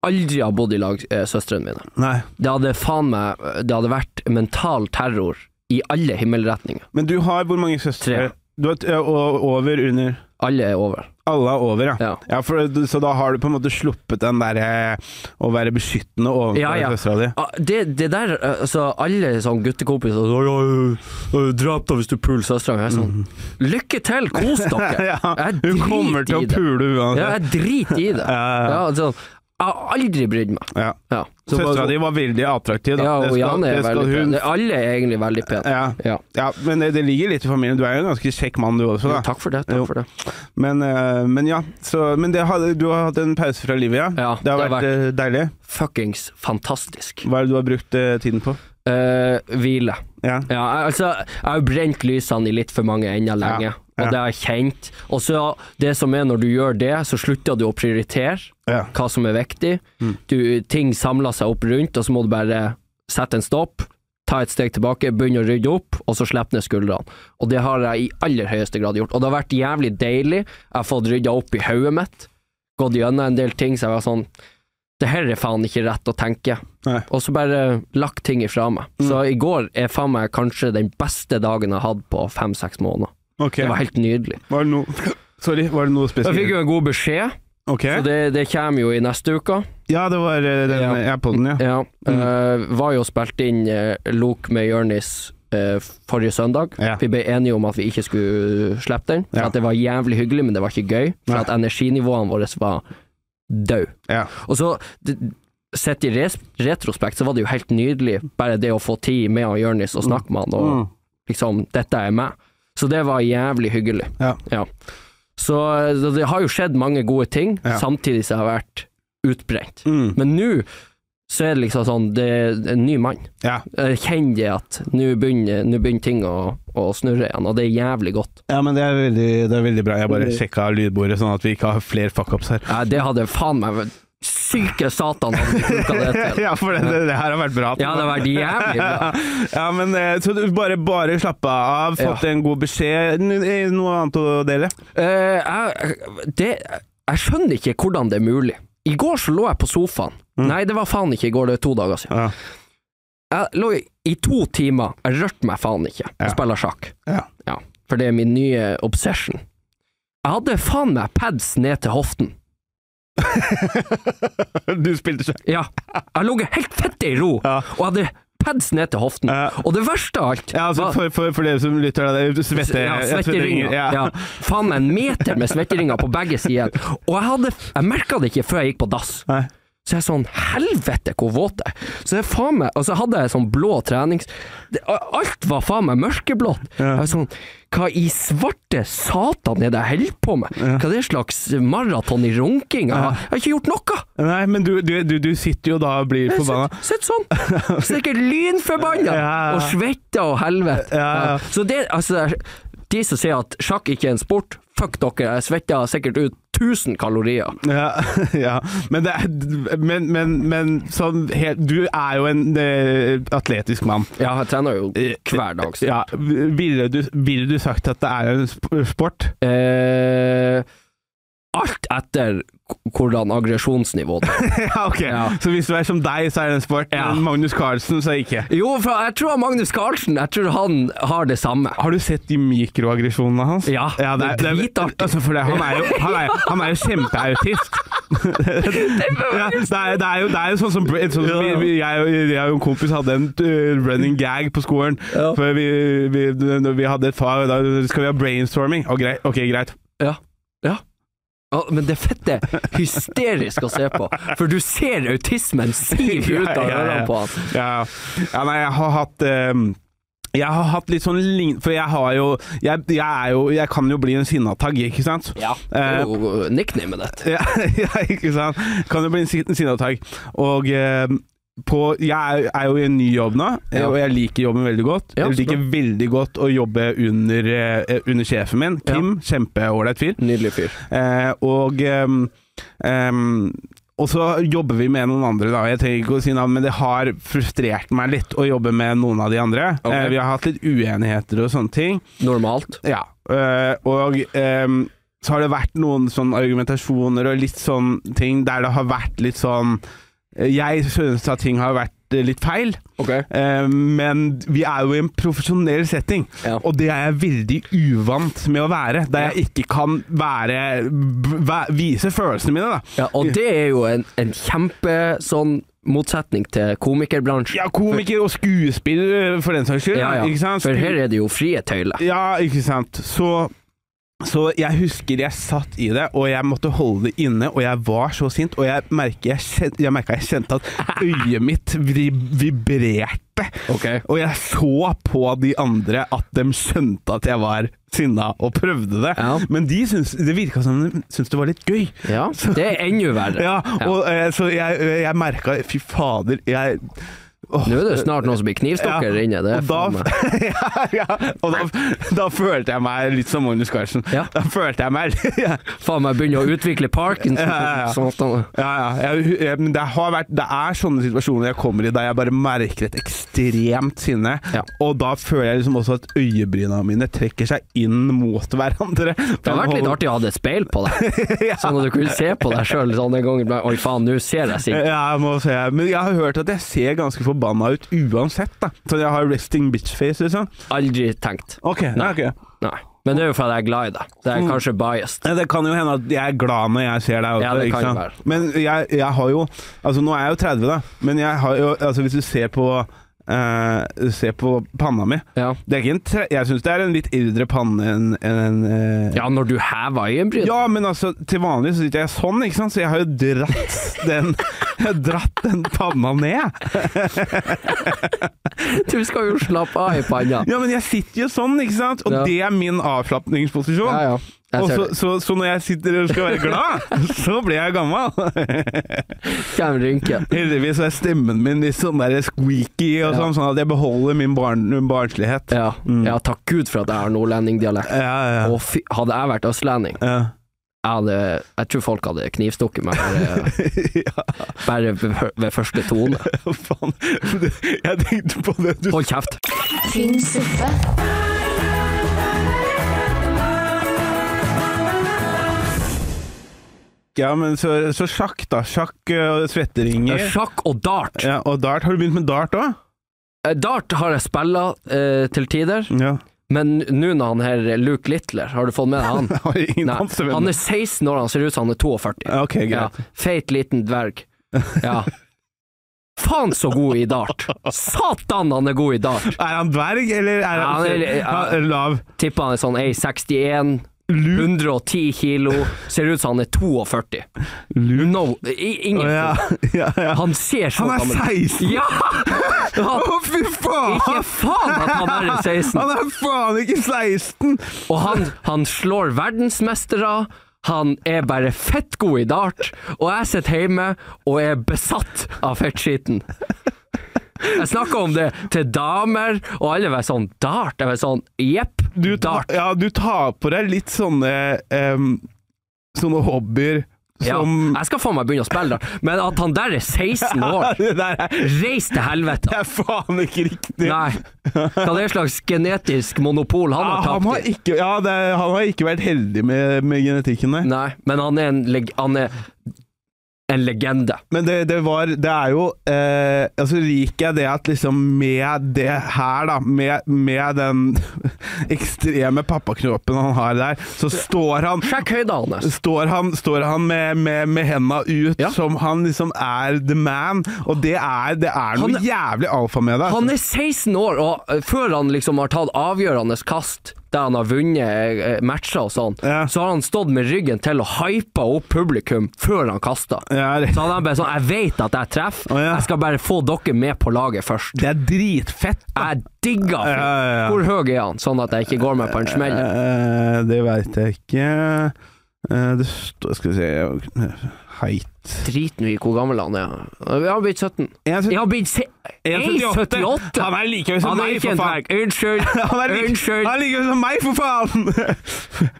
Speaker 4: aldri ha bodd i lag eh, søstrene mine.
Speaker 2: Nei.
Speaker 4: Det hadde faen meg Det hadde vært mental terror i alle himmelretninger.
Speaker 2: Men du har hvor mange søstre?
Speaker 4: Tre.
Speaker 2: Du har, t- og over, under
Speaker 4: Alle er over.
Speaker 2: Alle er over, ja.
Speaker 4: Ja.
Speaker 2: for, så da har du på en måte sluppet den derre å være beskyttende overfor
Speaker 4: Ja, ja.
Speaker 2: søstera di?
Speaker 4: Ah, Det, det der, eh, altså Alle sånn guttekompiser «Å, ja, ja, ja, Drap deg hvis du puler søstera mi. Sånn Lykke til, kos dere!
Speaker 2: Mhm. Ja, hun kommer til å pule uansett.
Speaker 4: Ja, jeg driter i det.
Speaker 2: Ja, ja,
Speaker 4: Ja, altså, jeg har aldri brydd meg.
Speaker 2: ja.
Speaker 4: Ja.
Speaker 2: Søstera di var veldig attraktiv, da.
Speaker 4: Ja, og Jan er veldig
Speaker 2: hun-
Speaker 4: pen. Alle er egentlig veldig pene.
Speaker 2: Ja.
Speaker 4: Ja.
Speaker 2: ja, men det, det ligger litt i familien. Du er jo en ganske kjekk mann du også, da.
Speaker 4: Takk for det.
Speaker 2: Jo.
Speaker 4: Takk for det.
Speaker 2: Men, eh, men ja, så, men det har, du har hatt en pause fra livet, ja? Det har
Speaker 4: det har
Speaker 2: vært, vært, deilig.
Speaker 4: Fuckings fantastisk.
Speaker 2: Hva er det du har brukt eh, tiden på?
Speaker 4: Eh, hvile.
Speaker 2: Ja.
Speaker 4: Ja, altså, jeg har brent lysene i litt for mange ender lenge,
Speaker 2: Ja, ja.
Speaker 4: og det har jeg kjent. Og så det som er når du gjør det, så slutter du å prioritere hva som er viktig.
Speaker 2: Mm.
Speaker 4: Du, ting samler seg opp rundt, og så må du bare sette en stopp, ta et steg tilbake, begynne å rydde opp, og så slippe ned skuldrene. Og det har jeg i aller høyeste grad gjort. Og det har vært jævlig deilig. Jeg har fått rydda opp i hodet mitt, gått gjennom en del ting, så jeg var sånn det her er faen ikke rett å tenke.
Speaker 2: Nei.
Speaker 4: Og så bare lagt ting ifra meg.
Speaker 2: Mm.
Speaker 4: Så i går er faen meg kanskje den beste dagen jeg har hatt på fem-seks måneder.
Speaker 2: Okay.
Speaker 4: Det var helt nydelig.
Speaker 2: Var det noe Sorry, var det noe
Speaker 4: Jeg fikk jo en god beskjed,
Speaker 2: Okay.
Speaker 4: så det, det kommer jo i neste uke.
Speaker 2: Ja, det var eh, den
Speaker 4: Ja.
Speaker 2: ja. ja.
Speaker 4: Ja.
Speaker 2: Mm.
Speaker 4: Uh, var jo spilt inn uh, Lok med Jørnis uh, forrige søndag.
Speaker 2: Ja.
Speaker 4: Vi ble enige om at vi ikke skulle slippe den, for
Speaker 2: Ja.
Speaker 4: at det var jævlig hyggelig, men det var ikke gøy. For
Speaker 2: Nei.
Speaker 4: at energinivåene våre var døde.
Speaker 2: Ja.
Speaker 4: Og så, sett i retrospekt, så var det jo helt nydelig, bare det å få tid med han Jørnis og snakke med han, og
Speaker 2: Mm.
Speaker 4: liksom, dette er meg. Så det var jævlig hyggelig.
Speaker 2: Ja.
Speaker 4: Så så det har jo skjedd mange gode ting,
Speaker 2: Ja.
Speaker 4: samtidig som jeg har vært utbrent.
Speaker 2: Mm.
Speaker 4: Men nå så er det liksom sånn, det er en ny mann.
Speaker 2: ja.
Speaker 4: Jeg kjenner det at nå begynner, begynner ting å, å snurre igjen, og det er jævlig godt.
Speaker 2: Ja, men det er veldig, det er veldig bra. Jeg bare sjekka lydbordet, sånn at vi ikke har flere fuckups her.
Speaker 4: Ja, det hadde faen meg Syke satan hadde vi brukt det til.
Speaker 2: ja, for det, det, det her har vært bra.
Speaker 4: Ja, det har vært jævlig bra.
Speaker 2: Ja, men eh, Så du bare, bare slappe av, fått en god beskjed. Eh, Noe annet å dele?
Speaker 4: Eh, jeg, det, jeg skjønner ikke hvordan det er mulig. I går så lå jeg på sofaen.
Speaker 2: Mm.
Speaker 4: Nei, det var faen ikke i går, det er to dager siden.
Speaker 2: Ja.
Speaker 4: Jeg lå i, to timer, jeg rørte meg faen ikke,
Speaker 2: Ja.
Speaker 4: og spiller sjakk.
Speaker 2: Ja.
Speaker 4: For det er min nye obsession. Jeg hadde faen meg pads ned til hoften.
Speaker 2: du spilte sjakk?
Speaker 4: Ja. Jeg lå helt fett i ro,
Speaker 2: Ja.
Speaker 4: og hadde pads ned til hoften.
Speaker 2: Ja.
Speaker 4: Og det verste av alt
Speaker 2: Ja, altså
Speaker 4: var-
Speaker 2: for, for, for dere som lytter, da, det er svette,
Speaker 4: ja, svetteringer.
Speaker 2: Ja.
Speaker 4: Ja. Faen meg en meter med svetteringer på begge sider. Og jeg, hadde, jeg merka det ikke før jeg gikk på dass.
Speaker 2: Nei.
Speaker 4: Så jeg er sånn, helvete hvor våt jeg er. Så jeg faen meg, og så hadde jeg sånn blå trenings... Det, alt var faen meg mørkeblått. Jeg er sånn, hva i svarte satan er det jeg holder på med? Hva er det slags maraton i runking? Har, jeg har ikke gjort noe!
Speaker 2: Nei, men du, du, du, du sitter jo da og blir forbanna.
Speaker 4: Sitt sånn! Sikkert lynforbanna!
Speaker 2: Ja.
Speaker 4: Og svetta og helvete.
Speaker 2: Ja, ja.
Speaker 4: Så det, altså De som sier at sjakk ikke er en sport, fuck dere, jeg svetter sikkert ut 1000 kalorier.
Speaker 2: Ja, ja. Men, det er, men, men, men sånn helt Du er jo en uh, atletisk mann.
Speaker 4: Ja, jeg trener jo hver dag.
Speaker 2: Ja, ville du, ville du sagt at det er en sport?
Speaker 4: Eh, alt etter hvordan aggresjonsnivået er.
Speaker 2: ja, ok.
Speaker 4: Ja.
Speaker 2: Så hvis du er som deg, så er det en sport.
Speaker 4: Ja.
Speaker 2: Men Magnus Carlsen, så ikke.
Speaker 4: Jo, for jeg tror Magnus Carlsen Jeg tror han har det samme.
Speaker 2: Har du sett de mikroaggresjonene hans?
Speaker 4: Ja, det er dritartig.
Speaker 2: Altså, for det, han, er jo, han, er, han er jo kjempeautist. ja, det, er, det, er jo, det er jo sånn som, sånn som vi, jeg, jeg og en kompis hadde en uh, running gag på skolen.
Speaker 4: Ja.
Speaker 2: For vi, vi, vi hadde et fag, da skal vi ha brainstorming. Og greit, ok, greit.
Speaker 4: Ja. ja. Ja, men det er fette hysterisk å se på, for du ser autismen sive ut av ørene på han.
Speaker 2: Ja, ja nei, jeg har hatt um Jeg har hatt litt sånn lign... For jeg har jo jeg, jeg er jo Jeg kan jo bli en sinnatagg, ikke sant?
Speaker 4: Ja. Det
Speaker 2: Eh,
Speaker 4: er jo nicknamet ditt.
Speaker 2: Ja, ja, ikke sant. Kan jo bli en sin- sinnatagg. Og eh, på, jeg er, jo i en ny jobb nå, og jeg liker jobben veldig godt.
Speaker 4: Ja,
Speaker 2: jeg liker veldig godt å jobbe under, eh, under sjefen min,
Speaker 4: Ja.
Speaker 2: Kim. Kjempeålreit fyr.
Speaker 4: Nydelig fyr.
Speaker 2: Eh, og um, um, og så jobber vi med noen andre, da. Jeg trenger ikke å si navn, men det har frustrert meg litt å jobbe med noen av de andre.
Speaker 4: Okay.
Speaker 2: Eh, vi har hatt litt uenigheter og sånne ting.
Speaker 4: Normalt.
Speaker 2: Ja, Eh, og øhm, så har det vært noen sånn argumentasjoner og litt sånn ting der det har vært litt sånn Jeg synes at ting har vært eh, litt feil,
Speaker 4: Ok.
Speaker 2: øh, men vi er jo i en profesjonell setting,
Speaker 4: Ja.
Speaker 2: og det er jeg veldig uvant med å være. Der jeg ikke kan være vise følelsene mine, da.
Speaker 4: Ja, og det er jo en, en kjempe sånn motsetning til komikerbransjen.
Speaker 2: Ja, komiker og skuespill, øh, for den saks skyld.
Speaker 4: Ja, ja. For her er det jo frie tøyler.
Speaker 2: Ja, ikke sant. Så, så jeg husker jeg satt i det, og jeg måtte holde det inne, og jeg var så sint. Og jeg merka jeg, kjente, jeg, merket jeg kjente at øyet mitt vibrerte.
Speaker 4: Okay.
Speaker 2: Og jeg så på de andre at de skjønte at jeg var sinna, og prøvde det.
Speaker 4: Ja.
Speaker 2: Men de syns, det virka som de syntes det var litt gøy.
Speaker 4: Ja, det er enda verre.
Speaker 2: Ja, og ja. Så jeg, jeg merka Fy fader, jeg Åh,
Speaker 4: Nå er det snart noen som blir knivstokker
Speaker 2: Ja,
Speaker 4: inne. Det
Speaker 2: og da, ja, ja, og da, da følte jeg meg litt som Magnus Carlsen.
Speaker 4: Ja.
Speaker 2: Da følte jeg meg ja,
Speaker 4: Faen meg begynner å utvikle parkinson.
Speaker 2: Ja, ja, ja.
Speaker 4: Sånn
Speaker 2: ja, Men det har vært Det er sånne situasjoner jeg kommer i der jeg bare merker et ekstremt sinne.
Speaker 4: Ja.
Speaker 2: Og da føler jeg liksom også at øyebryna mine trekker seg inn mot hverandre.
Speaker 4: det har vært litt artig å ha et speil på deg, sånn at du kunne se på deg sjøl sånn en gang. Oi, faen, nå ser jeg sikkert.
Speaker 2: Ja, jeg må se. Men jeg har hørt at jeg ser ganske forbanna ut uansett, da. Så jeg har resting bitch face, liksom.
Speaker 4: Aldri tenkt.
Speaker 2: Ok, nei, Okay.
Speaker 4: Nei. Men det er jo fordi jeg er glad i deg. Det er kanskje biased.
Speaker 2: Ja, det kan jo hende at jeg er glad når jeg ser deg. Også,
Speaker 4: Ja, det
Speaker 2: ikke
Speaker 4: kan være.
Speaker 2: Men jeg, jeg har jo Altså, nå er jeg jo 30, da. Men jeg har jo Altså, hvis du ser på eh, Se på panna mi
Speaker 4: Ja.
Speaker 2: en Jeg syns det er en litt eldre panne enn en, eh,
Speaker 4: ja, når du hever øyenbryn.
Speaker 2: ja, men altså, til vanlig så sitter jeg sånn, ikke sant? Så jeg har jo dratt den dratt den panna ned.
Speaker 4: Du skal jo slappe av i panna.
Speaker 2: Ja, men jeg sitter jo sånn, ikke sant? Og
Speaker 4: Ja.
Speaker 2: det er min avslapningsposisjon.
Speaker 4: Ja, ja.
Speaker 2: Så, så, så når jeg sitter og skal være glad, så blir jeg gammel. Heldigvis er stemmen min litt sånn der squeaky, og
Speaker 4: Ja.
Speaker 2: sånn, sånn at jeg beholder min barn, barnslighet.
Speaker 4: Ja. ja, takk Gud for at jeg har nordlendingdialekt.
Speaker 2: Ja, ja,
Speaker 4: Og fy, hadde jeg vært østlending,
Speaker 2: ja.
Speaker 4: jeg, hadde, jeg tror folk hadde knivstukket meg bare,
Speaker 2: ja.
Speaker 4: bare ved, ved første tone.
Speaker 2: Faen. Jeg tenkte på det du
Speaker 4: Hold kjeft.
Speaker 1: Finn suppe.
Speaker 2: Ja, men så, så sjakk, da. Sjakk og svetteringer.
Speaker 4: Sjakk og dart.
Speaker 2: Ja, og dart. Har du begynt med dart òg?
Speaker 4: Eh, Dart har jeg spilla eh, til tider,
Speaker 2: Ja.
Speaker 4: men nå når han her Luke Littler, har du fått med deg han? Nei, han er 16 år, han ser ut som han er 42.
Speaker 2: Okay, Ok,
Speaker 4: Ja, feit liten dverg. Ja. Faen så god i dart! Satan, han er god i dart!
Speaker 2: Er han dverg, eller er
Speaker 4: Ja,
Speaker 2: han,
Speaker 4: han er- ja.
Speaker 2: lav?
Speaker 4: Tipper han er sånn 1,61, 110 kilo, ser ut som han er 42. No, ingen
Speaker 2: Å, ja. Ja, ja.
Speaker 4: Han ser så
Speaker 2: Han er 16!
Speaker 4: Ja! Å,
Speaker 2: Å, fy faen!
Speaker 4: ikke faen at han er 16!
Speaker 2: Han er faen ikke 16!
Speaker 4: Og han, han slår verdensmestere. Han er bare fett god i dart, og jeg sitter hjemme og er besatt av fettskitten. Jeg snakker om det til damer, og alle var sånn Dart? Jeg var sånn Jepp, dart.
Speaker 2: ja, du tar på deg litt sånne um, Sånne hobbyer
Speaker 4: Ja, jeg skal faen meg begynne å spille da. men at han der er 16 år Reis til helvete!
Speaker 2: det er faen ikke riktig.
Speaker 4: Nei. Hva det er slags genetisk monopol han
Speaker 2: Ja,
Speaker 4: har
Speaker 2: han, har ikke, ja, er- han har ikke vært heldig med, med genetikken, nei.
Speaker 4: Nei, men han er en, han er en legende.
Speaker 2: Men det, det var Det er jo eh, Altså liker jeg det at liksom med det her, da, med, med den ekstreme pappakroppen han har der, så står han
Speaker 4: Sjekk høyda hans.
Speaker 2: Står han, står han med, med, med henda ut
Speaker 4: Ja.
Speaker 2: som han liksom er the man, og det er, det er noe
Speaker 4: Han
Speaker 2: jævlig alfa med det.
Speaker 4: Han er 16 år, og før han liksom har tatt avgjørende kast der han har vunnet eh, matcher og sånn,
Speaker 2: Ja.
Speaker 4: så har han stått med ryggen til og hypa opp publikum før han kasta.
Speaker 2: Ja,
Speaker 4: Så han er bare sånn Jeg vet at jeg treffer,
Speaker 2: oh, ja.
Speaker 4: jeg skal bare få dere med på laget først.
Speaker 2: det er dritfett. da.
Speaker 4: Jeg digger
Speaker 2: ja.
Speaker 4: Hvor høy er han, sånn at jeg ikke går med på en smell?
Speaker 2: Eh, det veit jeg ikke. Eh, det står Skal vi se Heit
Speaker 4: Drit nå i hvor gammel han er. Jeg har blitt 17.
Speaker 2: Jeg
Speaker 4: Jeg har blitt se- 1,78!
Speaker 2: Han er like høy som meg, for faen.
Speaker 4: Unnskyld.
Speaker 2: Han er like, han høy som meg, for faen!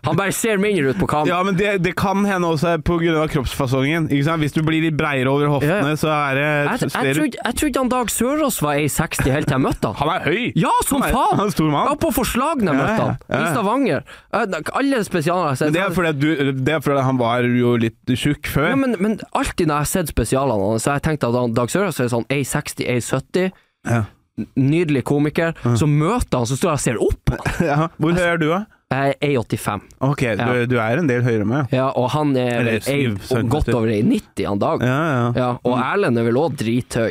Speaker 4: Han bare ser mindre ut på kamp.
Speaker 2: Ja, men det, det kan hende også av kroppsfasongen. Ikke sant? Hvis du blir litt breiere over hoftene, så er det
Speaker 4: Jeg, jeg, trodde, jeg trodde han Dag Sørås var 1,60 helt til jeg møtte han.
Speaker 2: Han er høy!
Speaker 4: Ja, som
Speaker 2: Han er-
Speaker 4: faen!
Speaker 2: han er stor mann.
Speaker 4: Ja, på forslagene
Speaker 2: jeg
Speaker 4: møtte han.
Speaker 2: ja, ja.
Speaker 4: I Stavanger. Eh, Alle spesialer jeg.
Speaker 2: Det er fordi, du, det er fordi han var jo litt tjukk før.
Speaker 4: ja, men, men alltid når jeg har sett spesialene hans, så har jeg tenkt at han, Dag Sørås er sånn 1,60, 1,70.
Speaker 2: Ja.
Speaker 4: Nydelig komiker. Så møter han, så står jeg og ser opp.
Speaker 2: Ja. Hvor høy er du, da?
Speaker 4: Jeg er 85.
Speaker 2: Ok, du, du er en del høyere enn meg.
Speaker 4: Ja, og han er
Speaker 2: Eller syv centimeter.
Speaker 4: godt over 90 han Dag.
Speaker 2: Ja, ja.
Speaker 4: Ja, og Erlend er vel òg drithøy.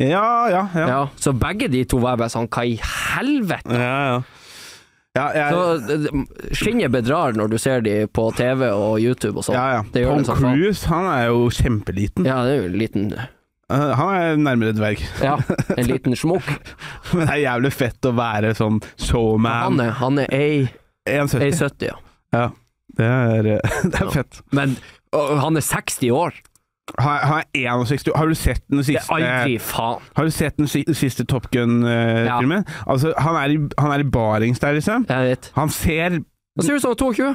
Speaker 2: Ja, ja, ja.
Speaker 4: Ja, så begge de to var bare sånn Hva i helvete?
Speaker 2: ja, ja. Ja jeg,
Speaker 4: Så eh, Skinnet bedrar når du ser de på TV og YouTube og sånn.
Speaker 2: ja, ja. Tom
Speaker 4: sånn.
Speaker 2: Cruise, han er jo kjempeliten.
Speaker 4: Ja, det er jo en liten
Speaker 2: Uh, Han er nærmere dverg.
Speaker 4: Ja, en liten smokk.
Speaker 2: Men det er jævlig fett å være sånn
Speaker 4: Han
Speaker 2: showman.
Speaker 4: er, han er ei-
Speaker 2: 1,70.
Speaker 4: 1,70, ja.
Speaker 2: Ja. Det er, uh, det er fett.
Speaker 4: Men og, han er 60 år.
Speaker 2: Har, er 61 Har du sett den siste
Speaker 4: er aldri.
Speaker 2: Har du sett den siste Top Gun-filmen? Altså, han er, i, han er i barings der, liksom. Han ser
Speaker 4: Han ser du sånn han er 22.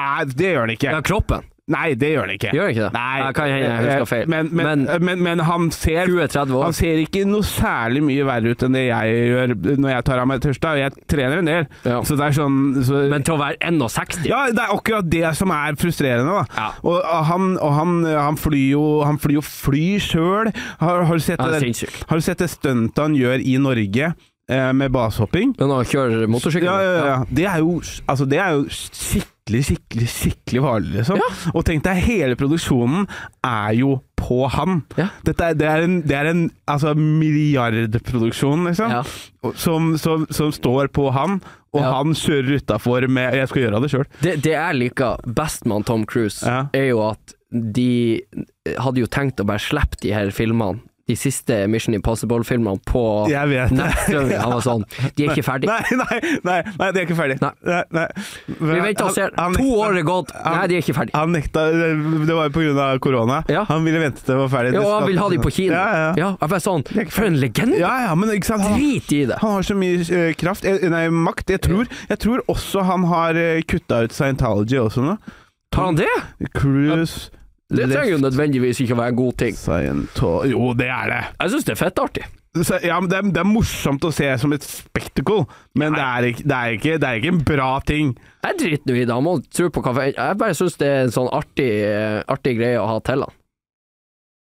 Speaker 2: Nei, det gjør han ikke.
Speaker 4: Ja, kroppen.
Speaker 2: Nei, det gjør han ikke.
Speaker 4: Gjør han ikke det?
Speaker 2: Nei,
Speaker 4: Jeg kan hende jeg husker feil.
Speaker 2: Men, men, men, men, han ser Han ser ikke noe særlig mye verre ut enn det jeg gjør når jeg tar av meg tørsta. og Jeg trener en del,
Speaker 4: Ja.
Speaker 2: så det er sånn så,
Speaker 4: Men til å være 61
Speaker 2: Ja, det er akkurat det som er frustrerende, da.
Speaker 4: Ja.
Speaker 2: Og, han, og han, han flyr jo Han flyr jo fly sjøl. Har, har du sett det, har du sett det stuntet han gjør i Norge eh, med basehopping?
Speaker 4: Men han kjører motorsykkel?
Speaker 2: Ja, ja, ja. Det er jo, altså, det er jo skikkelig, skikkelig, skikkelig farlig, liksom. Og tenk deg, hele produksjonen er jo på han.
Speaker 4: Ja.
Speaker 2: Dette er, det er en, det er en altså, milliardproduksjon, liksom.
Speaker 4: Ja.
Speaker 2: Som, som, som står på han, og
Speaker 4: Ja.
Speaker 2: han kjører utafor med 'jeg skal gjøre det sjøl'.
Speaker 4: Det, det jeg liker best med Tom Cruise,
Speaker 2: Ja.
Speaker 4: er jo at de hadde jo tenkt å bare slippe de her filmene, de siste Mission Impossible-filmene, på nettstrømming. Han var sånn De er ikke ferdig.
Speaker 2: Nei, nei, nei, nei, de er ikke ferdig.
Speaker 4: Nei.
Speaker 2: Nei.
Speaker 4: Vi venter og ser.
Speaker 2: Han- han
Speaker 4: To år er gått. Nei, de er ikke ferdig.
Speaker 2: Han nekta Det var jo av korona.
Speaker 4: Ja.
Speaker 2: Han ville vente til det var ferdig.
Speaker 4: Ja, og han
Speaker 2: ville
Speaker 4: vil ha de på kino.
Speaker 2: Ja, ja.
Speaker 4: Ja, jeg sånn For en legende!
Speaker 2: Ja, ja, men ikke sant han,
Speaker 4: Drit i det.
Speaker 2: han har så mye eh, kraft eh, Nei, makt. Jeg tror, jeg tror også han har uh, kutta ut Scientology også nå.
Speaker 4: Tar han det?
Speaker 2: Cruise
Speaker 4: Det trenger jo nødvendigvis ikke å være en god ting.
Speaker 2: Jo, det er det.
Speaker 4: Jeg syns det er fettartig.
Speaker 2: Ja, men det, er, det er morsomt å se som et spectacle, men det er, ikke, det, er ikke, det er ikke en bra ting.
Speaker 4: Jeg driter nå i det, han må tro på hva Jeg bare syns det er en sånn artig, eh, artig greie å ha til han.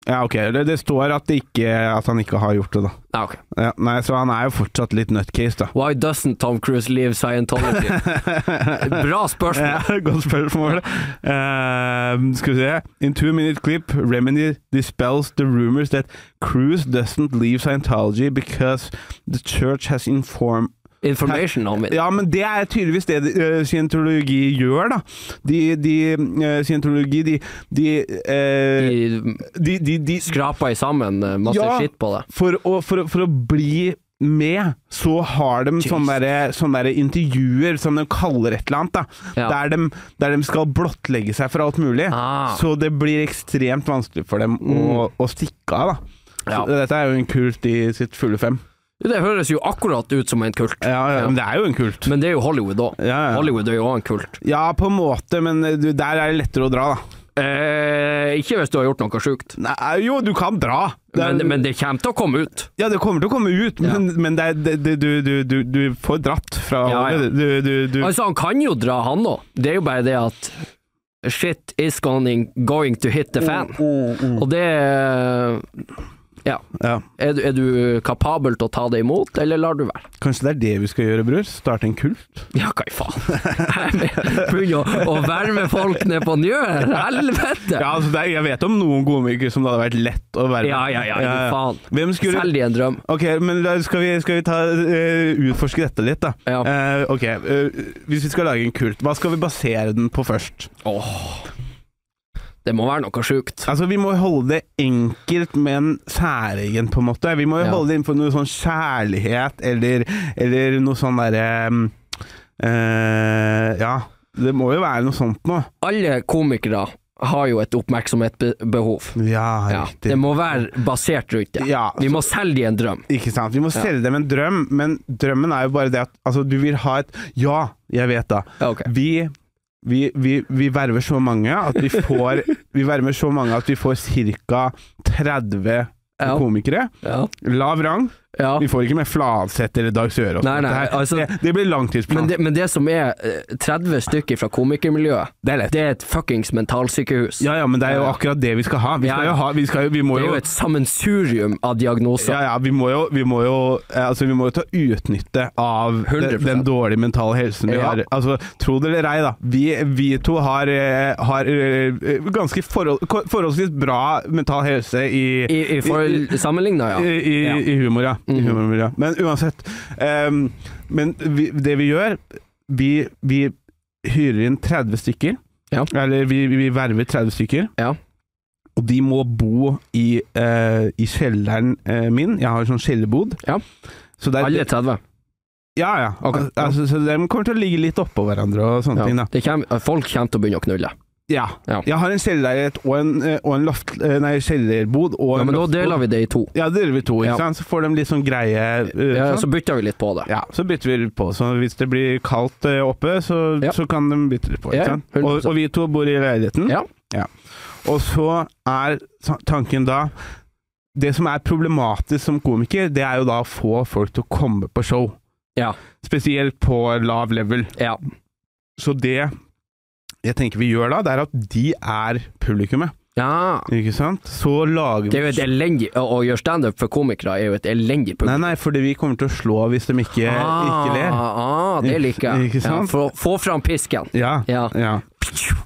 Speaker 2: Ja, ok. Det, det står at, det ikke, at han ikke har gjort det, da.
Speaker 4: Ja, ok.
Speaker 2: Ja, nei, så han er jo fortsatt litt nutcase, da.
Speaker 4: Why doesn't Tom Cruise leave Scientology? Bra spørsmål.
Speaker 2: Ja, godt spørsmål. Uh, skal vi se. In two minute clip, Remedy dispels the rumors that Cruise doesn't leave Scientology because the church has informed
Speaker 4: Information om it.
Speaker 2: Ja, men det er tydeligvis det uh, scientologi gjør, da. De, de uh, Scientologi, de de, uh,
Speaker 4: De
Speaker 2: de, de,
Speaker 4: skraper i sammen masse
Speaker 2: Ja.
Speaker 4: skitt på det.
Speaker 2: for, å, for, for å bli med, så har de sånne, der, sånne der intervjuer som de kaller et eller annet, da.
Speaker 4: Ja.
Speaker 2: Der, de, der de skal blottlegge seg for alt mulig.
Speaker 4: Ah. Mm.
Speaker 2: Så det blir ekstremt vanskelig for dem å, å stikke av, da.
Speaker 4: Ja.
Speaker 2: Så Dette er jo en kult i sitt fulle fem.
Speaker 4: Det høres jo akkurat ut som en kult.
Speaker 2: Ja, ja, men det er jo en kult.
Speaker 4: Men det er jo Hollywood òg.
Speaker 2: Ja, ja.
Speaker 4: Hollywood er jo òg en kult.
Speaker 2: Ja, på en måte, men du, der er det lettere å dra, da.
Speaker 4: Eh, ikke hvis du har gjort noe sjukt.
Speaker 2: Nei, jo, du kan dra. Det er,
Speaker 4: Men, men det kommer til å komme ut.
Speaker 2: ja, det kommer til å komme ut, men, men det er, det, du, du, du, du får dratt fra
Speaker 4: Ja, ja.
Speaker 2: Du, du, du,
Speaker 4: Altså, han kan jo dra, han òg. Det er jo bare det at Shit is going, going to hit the fan.
Speaker 2: Mm,
Speaker 4: Og det Ja.
Speaker 2: Ja.
Speaker 4: Er, du- er du kapabel til å ta det imot, eller lar du være?
Speaker 2: Kanskje det er det vi skal gjøre, bror? Starte en kult?
Speaker 4: Ja, hva i faen? Begynne å, å verve folk ned på Njø? Helvete!
Speaker 2: Ja, altså det er, Jeg vet om noen komikere som det hadde vært lett å være
Speaker 4: Ja, ja, ja, jo faen.
Speaker 2: Hvem skulle
Speaker 4: Selg de en drøm.
Speaker 2: Ok, men da skal vi, skal vi ta, uh, utforske dette litt, da.
Speaker 4: Ja.
Speaker 2: Uh, ok, uh, Hvis vi skal lage en kult, hva skal vi basere den på først?
Speaker 4: Åh. Det må være noe sjukt.
Speaker 2: Altså, Vi må holde det enkelt, men særegen, på en måte. Vi må jo
Speaker 4: Ja.
Speaker 2: holde det innenfor noe sånn kjærlighet, eller, eller noe sånn derre eh, Ja, det må jo være noe sånt noe.
Speaker 4: Alle komikere har jo et oppmerksomhetsbehov.
Speaker 2: Ja,
Speaker 4: Ja, det må være basert rundt det.
Speaker 2: Ja,
Speaker 4: Vi må selge dem en drøm.
Speaker 2: Ikke sant. Vi må selge dem en drøm, men drømmen er jo bare det at altså, du vil ha et Ja, jeg vet da.
Speaker 4: Ja, ok.
Speaker 2: Vi, vi, vi, vi verver så mange at vi får Vi verver så mange at vi får ca. 30
Speaker 4: Ja.
Speaker 2: komikere.
Speaker 4: Ja.
Speaker 2: Lav rang.
Speaker 4: Ja.
Speaker 2: Vi får ikke med Fladseth eller Dag Sørås.
Speaker 4: Nei, nei,
Speaker 2: det,
Speaker 4: altså-
Speaker 2: det, det blir langtidsplan.
Speaker 4: Men, det, men det som er eh, 30 stykker fra komikermiljøet,
Speaker 2: det er lett.
Speaker 4: det er et fuckings mentalsykehus.
Speaker 2: Ja, ja, men det er jo akkurat det vi skal ha. Vi skal
Speaker 4: ja.
Speaker 2: jo ha Vi, skal vi må
Speaker 4: Det er
Speaker 2: jo
Speaker 4: jo et sammensurium av diagnoser.
Speaker 2: ja, ja, vi må jo, vi må jo, eh, altså, vi må jo ta utnytte av den, den dårlige mentale helsen vi har. Altså, tro det eller ei, da. Vi, vi to har, eh, har eh, ganske forhold, forholdsvis bra mental helse i,
Speaker 4: I, i forhold sammenligna, ja.
Speaker 2: i, i, i humor, ja.
Speaker 4: Mhm.
Speaker 2: Men uansett. Um, men vi, det vi gjør, vi, vi hyrer inn 30 stykker.
Speaker 4: Ja.
Speaker 2: Eller vi, vi verver 30 stykker.
Speaker 4: Ja.
Speaker 2: Og de må bo i, uh, i kjelleren uh, min. Jeg har sånn kjellerbod.
Speaker 4: Ja.
Speaker 2: Så det er,
Speaker 4: Alle 30.
Speaker 2: Ja, ja.
Speaker 4: Okay.
Speaker 2: Altså, så de kommer til å ligge litt oppå hverandre og sånne
Speaker 4: Ja.
Speaker 2: ting. da
Speaker 4: Det kommer, folk kommer til å begynne å knulle.
Speaker 2: Ja.
Speaker 4: Ja.
Speaker 2: Jeg har en kjellerleilighet og en, eh, og en loft... eh, Nei, kjellerbod og
Speaker 4: Ja,
Speaker 2: en
Speaker 4: men da deler vi det i to.
Speaker 2: Ja, det deler vi to, ikke
Speaker 4: Ja.
Speaker 2: Så får de litt sånn greie eh,
Speaker 4: Ja,
Speaker 2: sånn.
Speaker 4: så bytter vi litt på det.
Speaker 2: Ja, så bytter vi litt på. Så hvis det blir kaldt oppe, så,
Speaker 4: Ja.
Speaker 2: så kan de bytte litt på. Ikke sant?
Speaker 4: 100%.
Speaker 2: Og, og vi to bor i leiligheten.
Speaker 4: Ja.
Speaker 2: Og så er tanken da Det som er problematisk som komiker, det er jo da å få folk til å komme på show.
Speaker 4: Ja.
Speaker 2: Spesielt på lav level.
Speaker 4: Ja.
Speaker 2: Så det jeg tenker vi gjør da, det er at de er publikummet.
Speaker 4: ja.
Speaker 2: Ikke sant? Så lager
Speaker 4: Det er jo et elendig Å gjøre standup for komikere er jo et elendig publikum.
Speaker 2: nei, nei, fordi vi kommer til å slå hvis de ikke, ikke ler.
Speaker 4: Ah, det liker jeg.
Speaker 2: Ikke sant?
Speaker 4: Ja, for å få fram pisken.
Speaker 2: Ja.
Speaker 4: Ja.
Speaker 2: ja.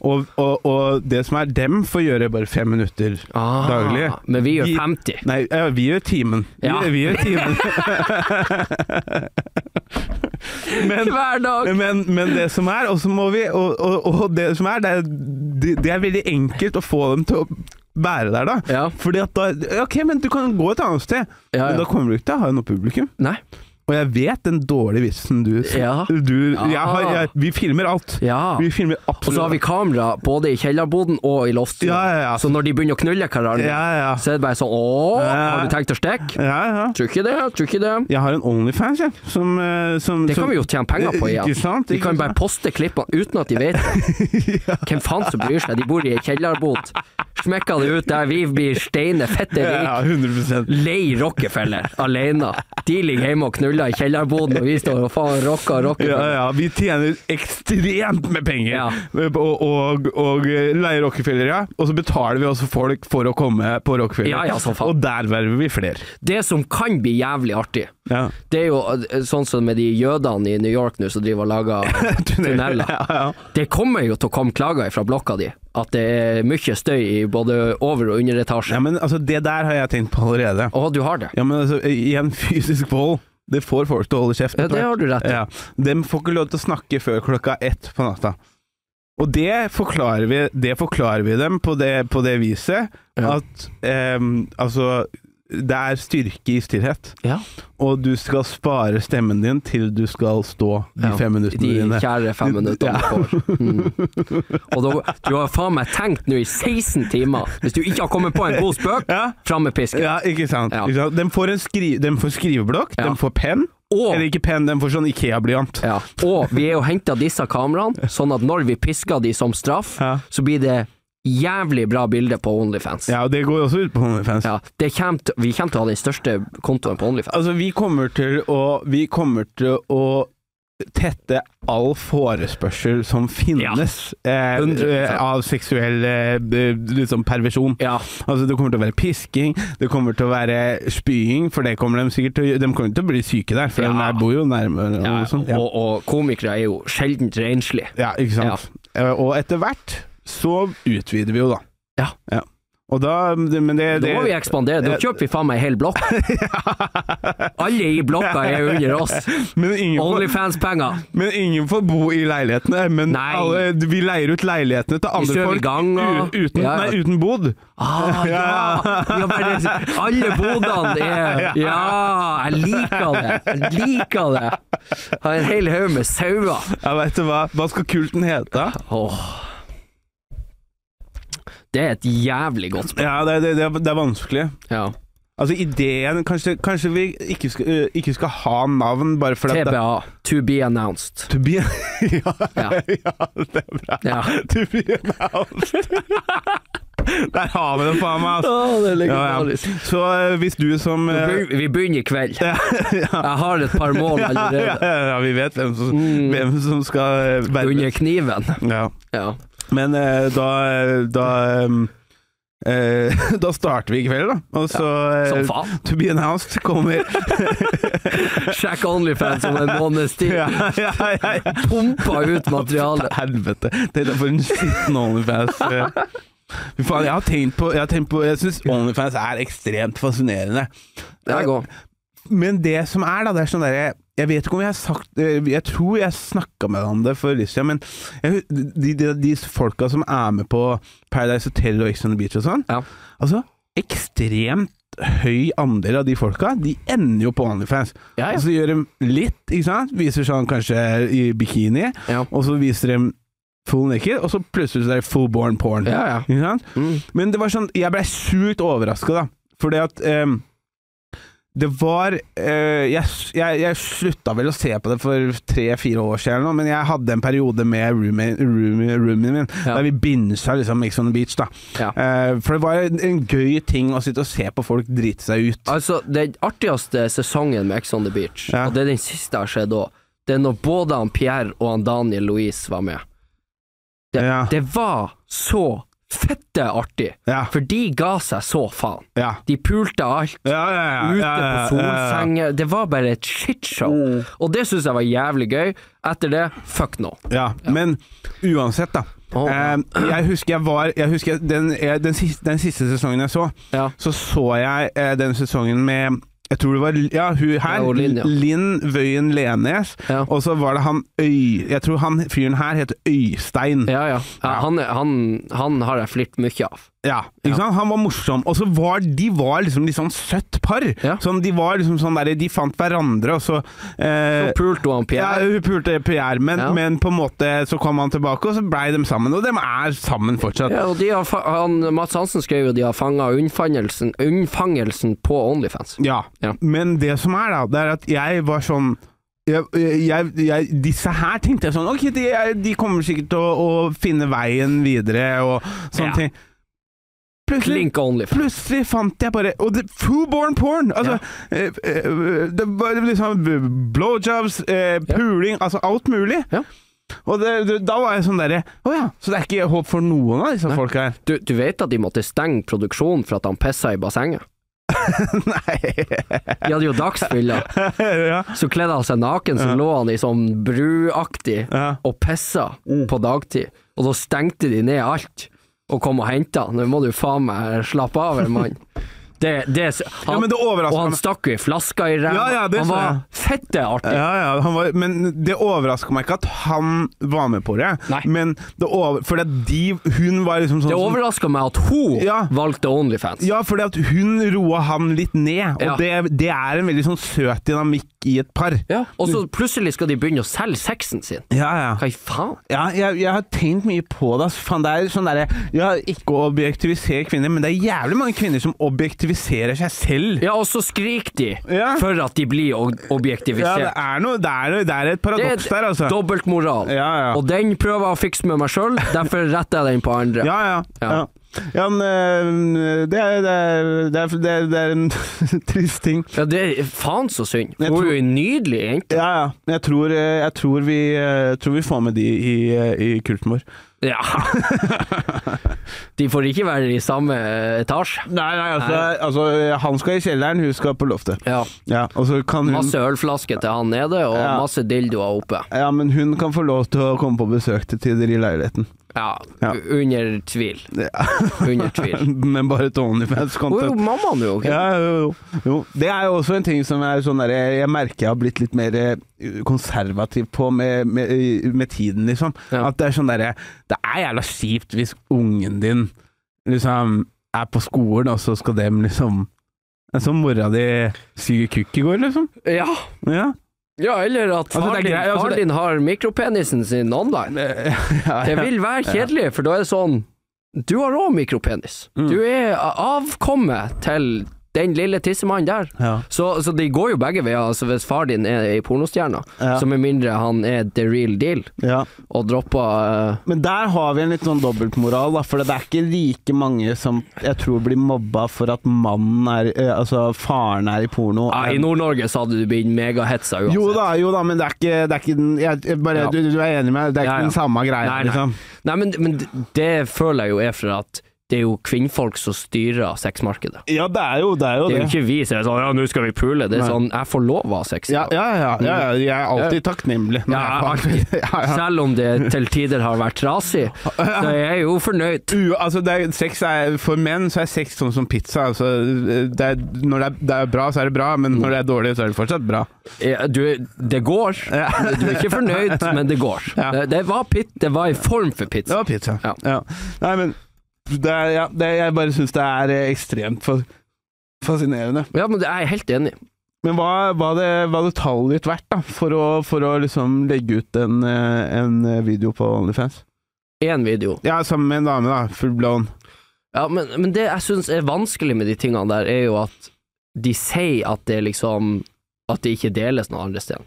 Speaker 2: Og, og, og det som er dem, får gjøre bare fem minutter
Speaker 4: Ah,
Speaker 2: daglig.
Speaker 4: Men vi gjør
Speaker 2: Vi-
Speaker 4: 50.
Speaker 2: Nei, ja, vi gjør timen. Vi,
Speaker 4: Ja.
Speaker 2: vi gjør timen. men,
Speaker 4: Hver dag!
Speaker 2: men, men det som er, og så må vi Og, og, det som er, det er, det, det er veldig enkelt å få dem til å være der, da.
Speaker 4: Ja.
Speaker 2: Fordi at da Ok, men du kan gå et annet sted.
Speaker 4: Ja,
Speaker 2: Men da kommer du ikke til å ha noe publikum.
Speaker 4: Nei.
Speaker 2: Og jeg vet den dårlige vitsen du,
Speaker 4: Ja.
Speaker 2: du jeg har, jeg, Vi filmer alt.
Speaker 4: Ja.
Speaker 2: Vi filmer
Speaker 4: Og så har vi kamera både i kjellerboden og i loftstua.
Speaker 2: Ja, ja, ja.
Speaker 4: Så når de begynner å knulle hverandre, så er det bare sånn Å, har du tenkt å stikke?
Speaker 2: ja, ja.
Speaker 4: Tror ikke det, tror ikke det.
Speaker 2: Jeg har en Onlyfans, jeg. Som, eh, som
Speaker 4: Det kan
Speaker 2: som-
Speaker 4: vi jo tjene penger på igjen.
Speaker 2: Ikke sant?
Speaker 4: Vi kan bare poste klippene uten at de vet det. Hvem faen som bryr seg? De bor i ei kjellerbod. Smekker det ut der vi blir steine fette
Speaker 2: Ja,
Speaker 4: rik.
Speaker 2: 100
Speaker 4: Lei Rockefeller alene. De ligger hjemme og knuller i kjellerboden, og vi står og faen rocker
Speaker 2: Ja,
Speaker 4: Rockefeller.
Speaker 2: ja, vi tjener ekstremt med penger.
Speaker 4: Ja.
Speaker 2: Og, og, og leier Rockefeller, ja. Og så betaler vi også folk for å komme på Rockefeller.
Speaker 4: Ja, ja, så faen.
Speaker 2: Og der verver vi flere.
Speaker 4: Det som kan bli jævlig artig,
Speaker 2: Ja.
Speaker 4: det er jo eh, sånn som med de jødene i New York nå som driver og lager tunneler.
Speaker 2: Ja.
Speaker 4: Det kommer jo til å komme klager fra blokka di, at det er mye støy i både over- og underetasje.
Speaker 2: ja, men altså, det der har jeg tenkt på allerede.
Speaker 4: Å, du har det?
Speaker 2: Ja, men altså, i en fysisk vold det får folk til å holde kjeft.
Speaker 4: Ja, det har du rett i.
Speaker 2: Ja. De får ikke lov til å snakke før klokka ett på natta. Og det forklarer vi, det forklarer vi dem på det, på det viset
Speaker 4: Ja.
Speaker 2: at ehm, altså det er styrke i stillhet.
Speaker 4: Ja.
Speaker 2: Og du skal spare stemmen din til du skal stå de
Speaker 4: Ja,
Speaker 2: fem minuttene
Speaker 4: De kjære fem minuttene
Speaker 2: Ja.
Speaker 4: du får. Mm. Og da, du har faen meg tenkt nå i 16 timer, hvis du ikke har kommet på en god spøk,
Speaker 2: Ja.
Speaker 4: fram med pisken.
Speaker 2: Ja, ikke sant.
Speaker 4: Ja.
Speaker 2: Ikke sant? De, får en skri de får skriveblokk, de får penn.
Speaker 4: Og,
Speaker 2: Eller ikke penn, de får sånn Ikea-blyant.
Speaker 4: ja, og vi er jo henta disse kameraene, sånn at når vi pisker de som straff, så blir det jævlig bra bilde på Onlyfans.
Speaker 2: ja, og det går også ut på OnlyFans.
Speaker 4: Ja, det kommer til, vi kommer til å ha den største kontoen på Onlyfans.
Speaker 2: Altså, vi kommer til å Vi kommer til å tette all forespørsel som finnes
Speaker 4: ja.
Speaker 2: eh, av seksuell eh, liksom perversjon.
Speaker 4: Ja.
Speaker 2: Altså Det kommer til å være pisking, det kommer til å være spying, for det kommer de sikkert til å. De kommer til å bli syke der, for
Speaker 4: Ja.
Speaker 2: de bor jo nærme. Og.
Speaker 4: Og, og komikere er jo sjelden renslige.
Speaker 2: ja, ikke sant. Eh, Og etter hvert så utvider vi jo, da.
Speaker 4: Ja.
Speaker 2: Og da Men det,
Speaker 4: Da
Speaker 2: det
Speaker 4: må vi ekspandere. Da kjøper vi faen meg ei hel blokk. Alle i blokka er under oss.
Speaker 2: men ingen, får,
Speaker 4: Onlyfans-penger.
Speaker 2: men ingen får bo i leilighetene. Men alle, vi leier ut leilighetene til andre folk
Speaker 4: gang,
Speaker 2: og... uten,
Speaker 4: Ja, ja.
Speaker 2: Nei, uten bod.
Speaker 4: Ah, ja! ja bare, alle bodene er Ja, jeg liker det. Jeg liker det. Har en hel haug med sauer.
Speaker 2: Ja, vet du hva? Hva skal kulten hete?
Speaker 4: Åh. Det er et jævlig godt spørsmål.
Speaker 2: Ja, det, det, det, er- det vanskelig.
Speaker 4: Ja.
Speaker 2: Altså ideen Kanskje, kanskje vi ikke skal, ikke skal ha navn bare fordi
Speaker 4: TBA. To be announced.
Speaker 2: To be ja,
Speaker 4: Ja.
Speaker 2: ja, det er bra.
Speaker 4: Ja.
Speaker 2: To be announced. Der har vi det, faen meg. Altså.
Speaker 4: det er
Speaker 2: Ja, ja. Så uh, hvis du som
Speaker 4: Vi begyn- Vi begynner i kveld. Jeg har et par mål
Speaker 2: ja, ja,
Speaker 4: allerede.
Speaker 2: ja, vi vet hvem som,
Speaker 4: Mm.
Speaker 2: hvem som skal uh,
Speaker 4: Under kniven.
Speaker 2: ja. Men øh, da Da øh, øh, Da starter vi i kveld, da. Og så
Speaker 4: ja, faen.
Speaker 2: To be announced kommer
Speaker 4: Sjekk Onlyfans om en måneds tid.
Speaker 2: ja, ja, ja.
Speaker 4: Pumpa ut materiale.
Speaker 2: Helvete. Det er for en skitten Onlyfans. eh. Fy faen, jeg har tenkt på Jeg, har tenkt på, jeg syns Onlyfans er ekstremt fascinerende.
Speaker 4: Det går.
Speaker 2: Men det som er, da, det er sånn derre Jeg vet ikke om jeg har sagt eh, Jeg tror jeg snakka med om det for litt siden, men jeg, de, de, de folka som er med på Paradise Hotel og Ex on the Beach og sånn,
Speaker 4: Ja.
Speaker 2: altså ekstremt høy andel av de folka, de ender jo på Onlyfans.
Speaker 4: Ja, ja.
Speaker 2: Og så gjør de litt, ikke sant? Viser sånn kanskje i bikini,
Speaker 4: Ja.
Speaker 2: og så viser de full naked, og så plutselig så er det full born porn.
Speaker 4: Ja, ja.
Speaker 2: Ikke sant?
Speaker 4: Mm.
Speaker 2: Men det var sånn, jeg ble sjukt overraska, da. Fordi at ehm, det var eh, jeg, jeg, jeg slutta vel å se på det for tre-fire år siden, nå, men jeg hadde en periode med roomien roomie, roomien min
Speaker 4: Ja.
Speaker 2: der vi binsa liksom Mix on the Beach. da
Speaker 4: Ja.
Speaker 2: uh, For det var en, en gøy ting å sitte og se på folk drite seg ut.
Speaker 4: Altså, den artigste sesongen med X on the Beach,
Speaker 2: Ja.
Speaker 4: og det er den siste jeg har sett òg, det er når både han Pierre og han Daniel Louise var med. Det, det var så fette artig,
Speaker 2: Ja,
Speaker 4: for de ga seg så faen.
Speaker 2: ja.
Speaker 4: De pulte alt.
Speaker 2: Ja, ja, ja,
Speaker 4: Ute på solsenger. Det var bare et shitshow.
Speaker 2: Mm.
Speaker 4: Og det syns jeg var jævlig gøy. Etter det, fuck no.
Speaker 2: Ja, men uansett, da.
Speaker 4: Oh.
Speaker 2: Eh, jeg husker jeg var jeg husker den, den, siste, den siste sesongen jeg så, så så jeg eh, den sesongen med jeg tror det var ja, hun her,
Speaker 4: Ja, Linn, ja.
Speaker 2: Linn Wøien Lenes.
Speaker 4: Ja.
Speaker 2: Og så var det han Øy... Jeg tror han fyren her heter Øystein.
Speaker 4: Ja, ja. han, han, han har jeg flirt mye av.
Speaker 2: Ja, ikke sant? Han var morsom. Og så var de var liksom litt sånn søtt par.
Speaker 4: Ja.
Speaker 2: Sånn, de var liksom sånn der, De fant hverandre, og så eh,
Speaker 4: pulte hun
Speaker 2: Ja, hun pulte Pierre, men,
Speaker 4: Ja.
Speaker 2: men på en måte så kom han tilbake, og så blei de sammen. Og de er sammen fortsatt.
Speaker 4: Ja, og de har, han, Mats Hansen skrev jo de har fanga unnfangelsen, unnfangelsen på Onlyfans.
Speaker 2: Ja.
Speaker 4: Ja.
Speaker 2: Men det som er, da, det er at jeg var sånn jeg, jeg, jeg, disse her tenkte jeg sånn Ok, de, de kommer sikkert til å, å finne veien videre og sånne
Speaker 4: Ja.
Speaker 2: ting. Plutselig, plutselig fant jeg bare Og det, foodborn porn! Altså, eh, eh, det var liksom blowjobs, eh, puling, altså alt mulig.
Speaker 4: Ja.
Speaker 2: Og det, det, da var jeg sånn derre Å ja, så det er ikke håp for noen av disse folka her?
Speaker 4: Du, du vet at de måtte stenge produksjonen for at han pissa i bassenget?
Speaker 2: Nei
Speaker 4: De hadde jo dagsfylla.
Speaker 2: ja.
Speaker 4: Så kledde han seg naken, så
Speaker 2: Ja.
Speaker 4: lå han i sånn bruaktig
Speaker 2: ja.
Speaker 4: og pissa
Speaker 2: Mm.
Speaker 4: på dagtid. Og så stengte de ned alt og kom og henta han. Nå må du faen meg slappe av, mann. Det, det, han,
Speaker 2: Ja, men det
Speaker 4: og han stakk jo i flaska i ræva.
Speaker 2: Ja, ja,
Speaker 4: han var fette artig.
Speaker 2: Ja, ja, han var, men det overraska meg ikke at han var med på det.
Speaker 4: Nei.
Speaker 2: Men det over, fordi de, hun var liksom sånn
Speaker 4: Det overraska meg at hun valgte Onlyfans.
Speaker 2: Ja, at hun roa han litt ned, og
Speaker 4: Ja.
Speaker 2: det, det er en veldig sånn søt dynamikk i et par.
Speaker 4: Ja, Og så plutselig skal de begynne å selge sexen sin.
Speaker 2: Ja, ja.
Speaker 4: Hva i faen?
Speaker 2: Ja, jeg, jeg har tenkt mye på det. ass. Faen, det er sånn derre Ja, ikke å objektivisere kvinner, men det er jævlig mange kvinner som objektiviserer seg selv.
Speaker 4: Ja, og så skriker de
Speaker 2: Ja.
Speaker 4: for at de blir objektivisert.
Speaker 2: Ja, det er noe Det er, det er et paradoks der,
Speaker 4: er
Speaker 2: altså.
Speaker 4: dobbeltmoral.
Speaker 2: Ja, ja.
Speaker 4: Og den prøver jeg å fikse med meg sjøl, derfor retter jeg den på andre.
Speaker 2: Ja, ja.
Speaker 4: Ja.
Speaker 2: Ja. Men eh, det er, det er, det er, det er, en trist ting.
Speaker 4: Ja, det er faen så synd. Hun er jo en nydelig jente.
Speaker 2: Ja, ja. Jeg tror, eh, jeg tror, vi, jeg tror vi får med de i, eh, i kulten vår.
Speaker 4: Ja. De får ikke være i samme eh, etasje.
Speaker 2: Nei, nei, altså, altså Han skal i kjelleren, hun skal på loftet.
Speaker 4: Ja.
Speaker 2: Ja, og så kan hun
Speaker 4: Masse ølflasker til han nede, og
Speaker 2: Ja.
Speaker 4: masse dildoer oppe.
Speaker 2: Ja, men hun kan få lov til å komme på besøk til tider i leiligheten.
Speaker 4: Ja,
Speaker 2: Ja.
Speaker 4: under tvil.
Speaker 2: Ja.
Speaker 4: Under tvil.
Speaker 2: Men bare til OnlyFans-konto.
Speaker 4: jo mammaen jo, ok?
Speaker 2: Ja, jo, jo, jo. Det er jo også en ting som er sånn der Jeg merker jeg har blitt litt mer eh, konservativ på med, med, med tiden, liksom. At det er sånn derre Det er jævla kjipt hvis ungen din liksom er på skolen, og så skal dem liksom som mora di suger kukk i går, liksom.
Speaker 4: Ja.
Speaker 2: Ja.
Speaker 4: Ja, eller at
Speaker 2: Altså,
Speaker 4: far, din,
Speaker 2: altså,
Speaker 4: far din har mikropenisen sin online.
Speaker 2: ja,
Speaker 4: Det vil være kjedelig, for da er det sånn Du har òg mikropenis.
Speaker 2: Mm.
Speaker 4: Du er avkommet til den lille tissemannen der.
Speaker 2: Ja.
Speaker 4: Så, så de går jo begge veier. Altså Hvis far din er ei pornostjerne,
Speaker 2: Ja.
Speaker 4: så med mindre han er the real deal
Speaker 2: ja.
Speaker 4: og dropper uh...
Speaker 2: Men der har vi en litt sånn dobbeltmoral, for det er ikke like mange som jeg tror blir mobba for at mannen er Altså faren er i porno.
Speaker 4: ja, I Nord-Norge så hadde du blitt megahetsa uansett.
Speaker 2: Jo da, jo da, men det er ikke, det er ikke den jeg, bare, du, du er enig med meg? Det er ikke den samme greia,
Speaker 4: Nei, nei.
Speaker 2: liksom.
Speaker 4: Nei, men, men det føler jeg jo er for at det er jo kvinnfolk som styrer sexmarkedet.
Speaker 2: Ja, det er jo det. Er jo
Speaker 4: Det er jo ikke vi som er sånn ja, nå skal vi pule. Det er
Speaker 2: Nei.
Speaker 4: sånn jeg får lov av sex.
Speaker 2: Ja, ja, ja, ja, ja, jeg er alltid takknemlig.
Speaker 4: Ja,
Speaker 2: jeg
Speaker 4: alltid.
Speaker 2: ja, ja.
Speaker 4: Selv om det til tider har vært trasig, så er jeg jo fornøyd.
Speaker 2: U, altså det er, sex er, for menn så er sex sånn som pizza. Altså, det er, når det er, det er bra, så er det bra, men når det er dårlig, så er det fortsatt bra.
Speaker 4: Ja, Du, det går.
Speaker 2: Ja.
Speaker 4: Du er ikke fornøyd, men det går.
Speaker 2: Ja.
Speaker 4: Det, det, var pit, det var en form for pizza.
Speaker 2: Det var pizza.
Speaker 4: Ja.
Speaker 2: Ja. Nei, men er, ja, det, jeg bare syns det er eh, ekstremt fascinerende.
Speaker 4: Ja, men det er jeg helt enig. i.
Speaker 2: Men hva hadde tallet ditt vært da, for å, for å liksom legge ut en, eh, en video på OnlyFans?
Speaker 4: Én video.
Speaker 2: Ja, sammen med en dame, da. Full blown.
Speaker 4: Ja, men, men det jeg syns er vanskelig med de tingene der, er jo at de sier at det liksom At det ikke deles noe andre steder.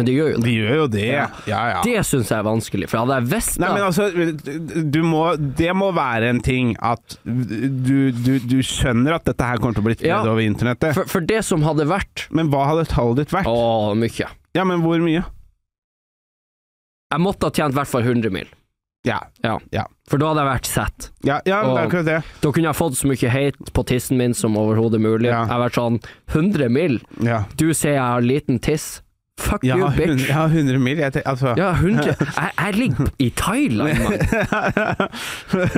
Speaker 4: Men det gjør jo det.
Speaker 2: De gjør jo det. Ja,
Speaker 4: Ja.
Speaker 2: ja.
Speaker 4: Det syns jeg er vanskelig, for hadde jeg visst
Speaker 2: Nei, men
Speaker 4: det
Speaker 2: altså, du må, det må være en ting at du, du, du skjønner at dette her kommer til å bli spredd over internettet.
Speaker 4: for, for det som hadde vært
Speaker 2: Men hva hadde tallet ditt vært?
Speaker 4: Å, mye.
Speaker 2: Ja, men hvor mye?
Speaker 4: Jeg måtte ha tjent i hvert fall 100 mil,
Speaker 2: Ja, ja.
Speaker 4: for da hadde jeg vært sett.
Speaker 2: ja, ja det er akkurat det.
Speaker 4: Da kunne jeg fått så mye hate på tissen min som overhodet mulig.
Speaker 2: Ja.
Speaker 4: Jeg har vært sånn 100 mil.
Speaker 2: Ja.
Speaker 4: Du sier jeg har liten tiss. Fuck
Speaker 2: Ja,
Speaker 4: you, bitch.
Speaker 2: ja, 100 mil. Jeg altså.
Speaker 4: Ja, 100 jeg, jeg ligger i Thailand, mann.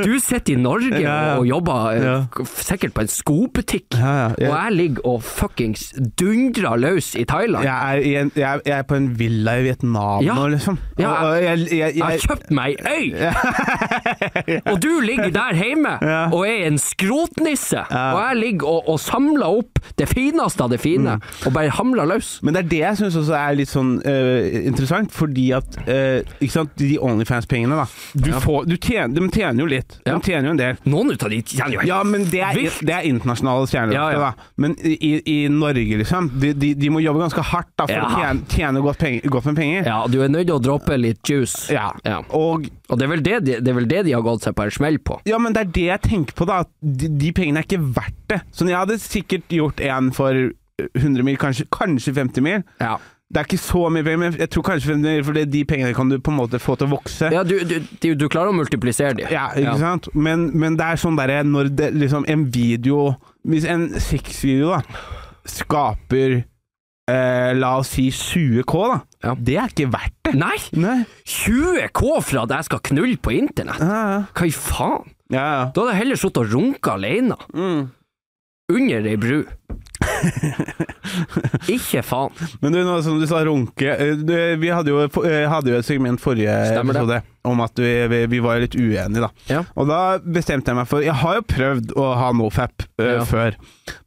Speaker 4: Du sitter i Norge
Speaker 2: Ja, ja.
Speaker 4: og jobber eh, sikkert på en skobutikk. Og
Speaker 2: Jeg,
Speaker 4: ligger og fuckings dundrer løs i Thailand.
Speaker 2: jeg, er i en, jeg, jeg er på en villa i Vietnam nå, liksom.
Speaker 4: Ja,
Speaker 2: jeg, jeg,
Speaker 4: har kjøpt meg ei øy! Og du ligger der hjemme og er en skrotnisse. Og jeg ligger og, og samler opp det fineste av det fine,
Speaker 2: Mm.
Speaker 4: og bare hamler løs.
Speaker 2: Men det er det jeg syns også er litt sånn uh, interessant, fordi at uh, ikke sant, de Onlyfans-pengene, da. Du
Speaker 4: Ja.
Speaker 2: får, du tjener, de tjener jo litt.
Speaker 4: Ja.
Speaker 2: De tjener jo en del.
Speaker 4: Noen ut av de tjener jo helt
Speaker 2: Ja, men det er, det er internasjonale stjerner.
Speaker 4: Ja, ja.
Speaker 2: Men i, i Norge, liksom, de, de, de må jobbe ganske hardt da, for
Speaker 4: Ja.
Speaker 2: å tjene, tjene godt, penger, godt med penger.
Speaker 4: Ja, du er nødt til å droppe litt juice.
Speaker 2: Ja.
Speaker 4: Ja.
Speaker 2: Og
Speaker 4: Og det er, vel det, de, det er vel det de har gått seg på en smell på.
Speaker 2: Ja, men det er det jeg tenker på, da. At de, de pengene er ikke verdt det. Sånn, jeg hadde sikkert gjort en for 100 mil, kanskje, kanskje 50 mil.
Speaker 4: Ja,
Speaker 2: Det er ikke så mye penger, men jeg tror kanskje 50 mil, for de pengene kan du på en måte få til å vokse.
Speaker 4: ja du, du, du, klarer å multiplisere de.
Speaker 2: Ja, ikke
Speaker 4: Ja.
Speaker 2: sant? Men, men det er sånn derre når det liksom en video Hvis en sexvideo da skaper eh, La oss si 20K, da.
Speaker 4: Ja.
Speaker 2: Det er ikke verdt det.
Speaker 4: Nei!
Speaker 2: Nei.
Speaker 4: 20 K for at jeg skal knulle på internett? Hva i faen? Da hadde jeg heller sittet og runka alene.
Speaker 2: Mm.
Speaker 4: Under ei bru. Ikke faen.
Speaker 2: Men du, nå som du sa runke eh, du, Vi hadde jo, eh, hadde jo et segment forrige
Speaker 4: Stemmer det.
Speaker 2: episode om at vi, vi, var litt uenige, da.
Speaker 4: Ja.
Speaker 2: Og da bestemte jeg meg for Jeg har jo prøvd å ha nofap uh,
Speaker 4: Ja.
Speaker 2: før,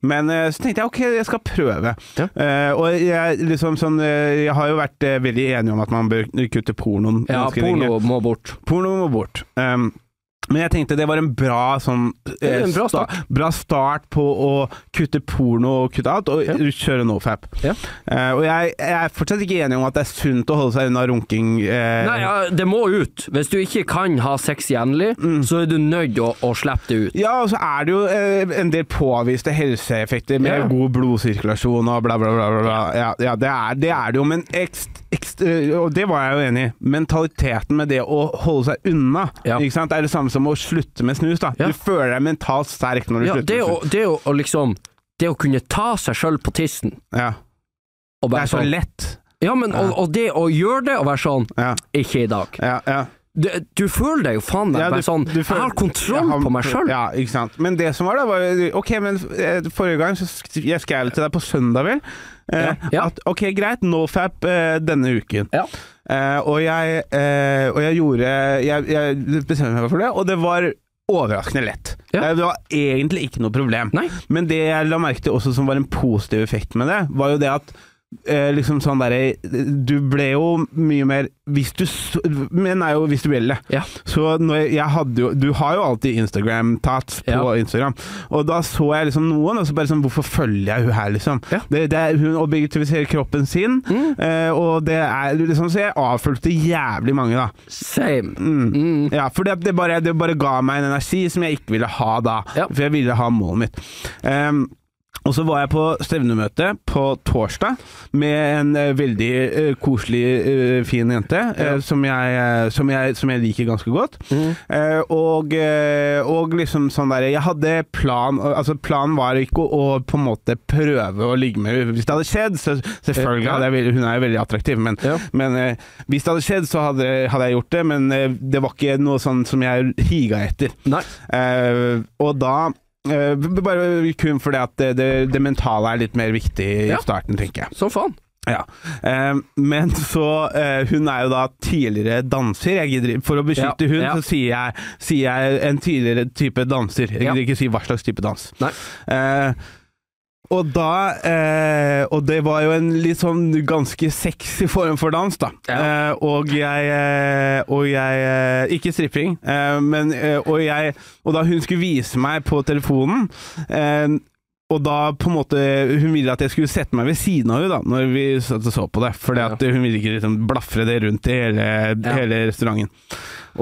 Speaker 2: men uh, så tenkte jeg ok, jeg skal prøve.
Speaker 4: Ja.
Speaker 2: Uh, og jeg, liksom sånn, eh, jeg har jo vært eh, veldig enig om at man bør kutte pornoen
Speaker 4: Ja, porno må bort.
Speaker 2: Porno må bort. Um, Men jeg tenkte det var en bra sånn
Speaker 4: Det er en bra
Speaker 2: sta- bra start på å kutte porno og kutte alt, og
Speaker 4: Ja.
Speaker 2: kjøre nofap.
Speaker 4: Ja.
Speaker 2: Uh, og jeg, jeg er fortsatt ikke enig om at det er sunt å holde seg unna runking. Uh...
Speaker 4: Nei, ja, det må ut. Hvis du ikke kan ha sex jevnlig, så er du nødt å, å slippe det ut.
Speaker 2: Ja, og så er det jo uh, en del påviste helseeffekter med
Speaker 4: Ja.
Speaker 2: god blodsirkulasjon og bla, bla, bla. bla. Ja, ja det, er, det er det jo, men ekst, ekst, Og det var jeg jo enig i. Mentaliteten med det å holde seg unna
Speaker 4: Ja.
Speaker 2: ikke sant? Det er det samme som å slutte med snus. da. Du føler deg mentalt sterk når du
Speaker 4: Ja,
Speaker 2: slutter.
Speaker 4: det, å, det å, liksom Det å kunne ta seg sjøl på tissen
Speaker 2: Ja. Det er så
Speaker 4: sånn
Speaker 2: lett.
Speaker 4: Ja, men og, og det å gjøre det og være sånn
Speaker 2: Ja,
Speaker 4: Ikke i dag.
Speaker 2: ja, ja.
Speaker 4: Du, du føler deg jo faen meg
Speaker 2: Ja,
Speaker 4: bare sånn
Speaker 2: du
Speaker 4: Jeg har kontroll
Speaker 2: Jeg har-
Speaker 4: på meg sjøl.
Speaker 2: Ja, ikke sant. Men det som var da, var Ok, men eh, forrige gang så jeg skrev til deg på søndag, vel. Eh,
Speaker 4: Ja, ja.
Speaker 2: At ok, greit, nofap eh, denne uken.
Speaker 4: Ja.
Speaker 2: Eh, og, jeg, eh, og jeg gjorde Jeg, jeg bestemte meg for det, og det var overraskende lett.
Speaker 4: Ja.
Speaker 2: Det var egentlig ikke noe problem.
Speaker 4: Nei.
Speaker 2: Men det jeg la merke til også som var en positiv effekt med det, var jo det at eh, liksom sånn derre Du ble jo mye mer hvis du, Menn er jo visuelle.
Speaker 4: Ja.
Speaker 2: Så jeg, jeg hadde jo Du har jo alltid Instagram-tats på
Speaker 4: Ja.
Speaker 2: Instagram, og da så jeg liksom noen, og så bare sånn Hvorfor følger jeg hun her, liksom?
Speaker 4: Ja.
Speaker 2: Det, det er, hun objektiviserer kroppen sin,
Speaker 4: Mm.
Speaker 2: eh, og det er liksom Så jeg avfulgte jævlig mange, da.
Speaker 4: Same.
Speaker 2: Mm.
Speaker 4: Mm.
Speaker 2: Ja, for det, det, bare, det bare ga meg en energi som jeg ikke ville ha da. For jeg ville ha målet mitt. Ehm, og så var jeg på stevnemøte på torsdag med en uh, veldig uh, koselig, uh, fin jente ja. som, jeg, som, jeg, som jeg liker ganske godt.
Speaker 4: Mm.
Speaker 2: Og, og liksom sånn der Jeg hadde plan Altså Planen var ikke å, å på en måte prøve å ligge med henne. Hvis det hadde skjedd, så selvfølgelig hadde jeg Hun er jo veldig attraktiv, men,
Speaker 4: Ja.
Speaker 2: men hvis det hadde skjedd, så hadde, hadde jeg gjort det. Men det var ikke noe sånn som jeg higa etter.
Speaker 4: Nei.
Speaker 2: Og da Bare kun fordi at det, det, det mentale er litt mer viktig
Speaker 4: Ja.
Speaker 2: i starten, tenker jeg.
Speaker 4: Så faen.
Speaker 2: Ja. Eh, men så eh, Hun er jo da tidligere danser. Gidder, for å beskytte
Speaker 4: Ja,
Speaker 2: hun,
Speaker 4: ja.
Speaker 2: så sier jeg, sier jeg en tidligere type danser. Jeg gidder ikke si hva slags type dans.
Speaker 4: Nei.
Speaker 2: Og da eh, Og det var jo en litt sånn ganske sexy form for dans, da.
Speaker 4: Ja.
Speaker 2: Eh, og jeg eh, Og jeg eh, Ikke stripping, eh, men eh, og jeg Og da hun skulle vise meg på telefonen eh, og da på en måte Hun ville at jeg skulle sette meg ved siden av henne da Når vi så på det. for at hun ville ikke liksom blafre det rundt i hele,
Speaker 4: Ja.
Speaker 2: hele restauranten.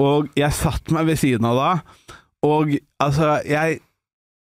Speaker 2: Og jeg satt meg ved siden av da, og altså Jeg,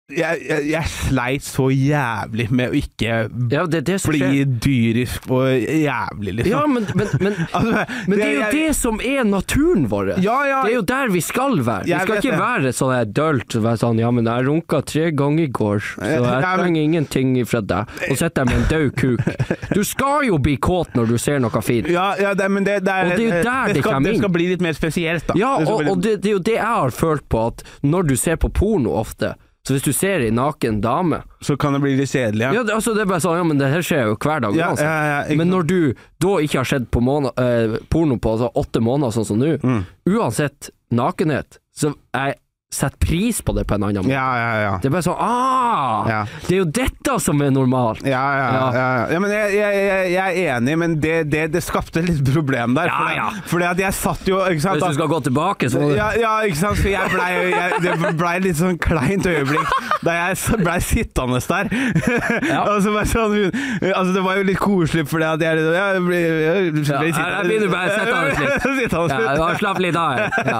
Speaker 2: jeg, jeg, jeg sleit så jævlig med å ikke
Speaker 4: Ja, det det
Speaker 2: bli
Speaker 4: skjer.
Speaker 2: dyrisk og jævlig, liksom.
Speaker 4: Ja, men, men, men,
Speaker 2: altså,
Speaker 4: men det er jo
Speaker 2: jeg-
Speaker 4: det som er naturen vår.
Speaker 2: Ja, ja.
Speaker 4: Det er jo der vi skal være. Vi skal ikke
Speaker 2: det.
Speaker 4: være sånn dølt. Være sånn, ja, men jeg runka tre ganger i går, så jeg trenger ingenting fra deg. Og sitter der med en død kuk. Du skal jo bli kåt når du ser noe fint.
Speaker 2: Ja, ja det, men det, det er
Speaker 4: Og det er jo der det kommer inn.
Speaker 2: det skal bli litt mer spesielt, da.
Speaker 4: Ja, og, og det, det er jo det jeg har følt på, at når du ser på porno ofte, så hvis du ser ei naken dame
Speaker 2: Så kan det bli litt kjedelig, ja.
Speaker 4: Ja, det, altså det er bare sånn, ja, men det her skjer jo hver dag
Speaker 2: Ja,
Speaker 4: altså.
Speaker 2: ja, ja,
Speaker 4: men når du da ikke har sett på måned, eh, porno på altså, åtte måneder, sånn som nå,
Speaker 2: Mm.
Speaker 4: uansett nakenhet, så jeg setter pris på det på en annen måte.
Speaker 2: Ja, ja, ja.
Speaker 4: Det er bare sånn ah,
Speaker 2: Ja.
Speaker 4: Det er jo dette som er normalt.
Speaker 2: Ja, ja, ja.
Speaker 4: Ja.
Speaker 2: ja, ja men jeg, jeg, jeg, er enig, men det, det, det skapte litt problem der.
Speaker 4: Ja,
Speaker 2: fordi,
Speaker 4: ja.
Speaker 2: fordi at jeg satt jo
Speaker 4: Hvis du skal gå tilbake, så
Speaker 2: ja, ja, ikke sant, For jeg blei Det blei litt sånn kleint øyeblikk da jeg blei sittende der.
Speaker 4: Ja.
Speaker 2: og så bare sånn Altså, det var jo litt koselig fordi at jeg jeg ble, jeg ble sittende-
Speaker 4: jeg begynner bare å sette av litt. Ja, ja, Slapp litt av her. Ja.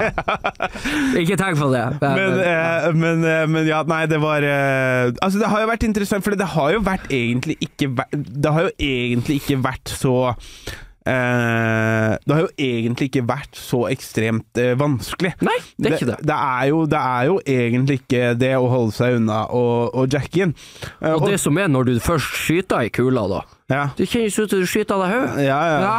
Speaker 4: Ikke tenk på det.
Speaker 2: Men, eh, men, eh, men ja, nei, det var eh, Altså, det har jo vært interessant, for det har jo vært egentlig ikke vært Det har jo egentlig ikke vært så eh, det har jo egentlig ikke vært så ekstremt eh, vanskelig.
Speaker 4: Nei, det er ikke det.
Speaker 2: Det er, jo, det er jo egentlig ikke det å holde seg unna og, og jacke inn. Eh,
Speaker 4: Og det som er når du først skyter i kula, da
Speaker 2: ja.
Speaker 4: Det kjennes ut som du skyter deg i hodet.
Speaker 2: Ja, ja.
Speaker 4: Ja.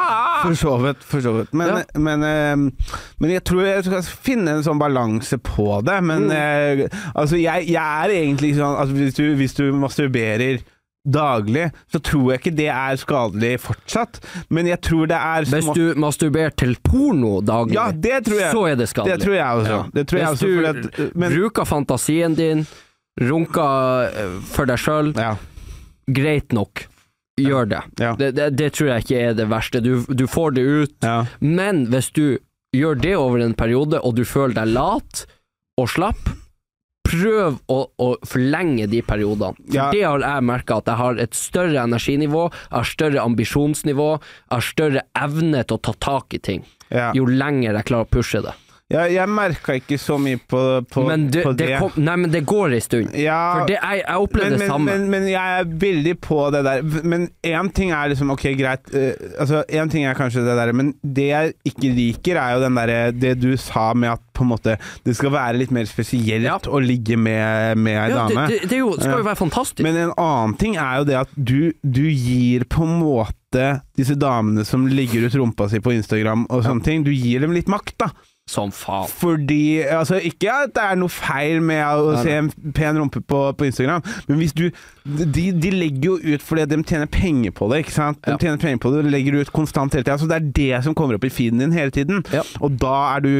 Speaker 2: For så vidt. For så vidt. Men,
Speaker 4: Ja.
Speaker 2: men, eh, men jeg tror jeg skal finne en sånn balanse på det. Men
Speaker 4: Mm.
Speaker 2: eh, altså, jeg, jeg er egentlig sånn altså, hvis, du, hvis du masturberer daglig, så tror jeg ikke det er skadelig fortsatt. Men jeg tror det er
Speaker 4: Hvis du masturberer til porno daglig,
Speaker 2: Ja, det tror jeg.
Speaker 4: så er det skadelig.
Speaker 2: Det tror jeg også.
Speaker 4: Ja.
Speaker 2: Det tror jeg
Speaker 4: Hvis
Speaker 2: også
Speaker 4: du
Speaker 2: at, men,
Speaker 4: bruker fantasien din, runker eh, for deg sjøl,
Speaker 2: ja,
Speaker 4: greit nok. Gjør det. Det, det. Det tror jeg ikke er det verste. Du, du får det ut. Men hvis du gjør det over en periode, og du føler deg lat, og slapp, prøv å, å forlenge de periodene. For
Speaker 2: Ja.
Speaker 4: det har jeg merka, at jeg har et større energinivå, jeg har større ambisjonsnivå, jeg har større evne til å ta tak i ting.
Speaker 2: Ja.
Speaker 4: Jo lenger jeg klarer å pushe det.
Speaker 2: Jeg, jeg merka ikke så mye på, på,
Speaker 4: men det,
Speaker 2: på
Speaker 4: det
Speaker 2: det.
Speaker 4: kom, nei, men det går ei stund.
Speaker 2: Ja,
Speaker 4: For det, jeg, jeg opplevde
Speaker 2: men,
Speaker 4: det
Speaker 2: men,
Speaker 4: samme.
Speaker 2: men, men jeg er veldig på det der. Men én ting er liksom Ok, greit. Uh, altså, Én ting er kanskje det der, men det jeg ikke liker, er jo den derre Det du sa med at på en måte det skal være litt mer spesielt
Speaker 4: Ja.
Speaker 2: å ligge med, med ei
Speaker 4: ja,
Speaker 2: dame.
Speaker 4: det, det, det jo, skal jo være fantastisk.
Speaker 2: Men en annen ting er jo det at du, du gir på en måte disse damene som ligger ut rumpa si på Instagram og sånne ting, du gir dem litt makt, da.
Speaker 4: Som faen.
Speaker 2: Fordi altså, Ikke at det er noe feil med å se en pen rumpe på, på Instagram, men hvis du de, de legger jo ut fordi de tjener penger på det, ikke sant? De
Speaker 4: Ja.
Speaker 2: tjener penger på det de legger ut konstant hele tida. Så det er det som kommer opp i feeden din hele tiden.
Speaker 4: Ja.
Speaker 2: Og da er du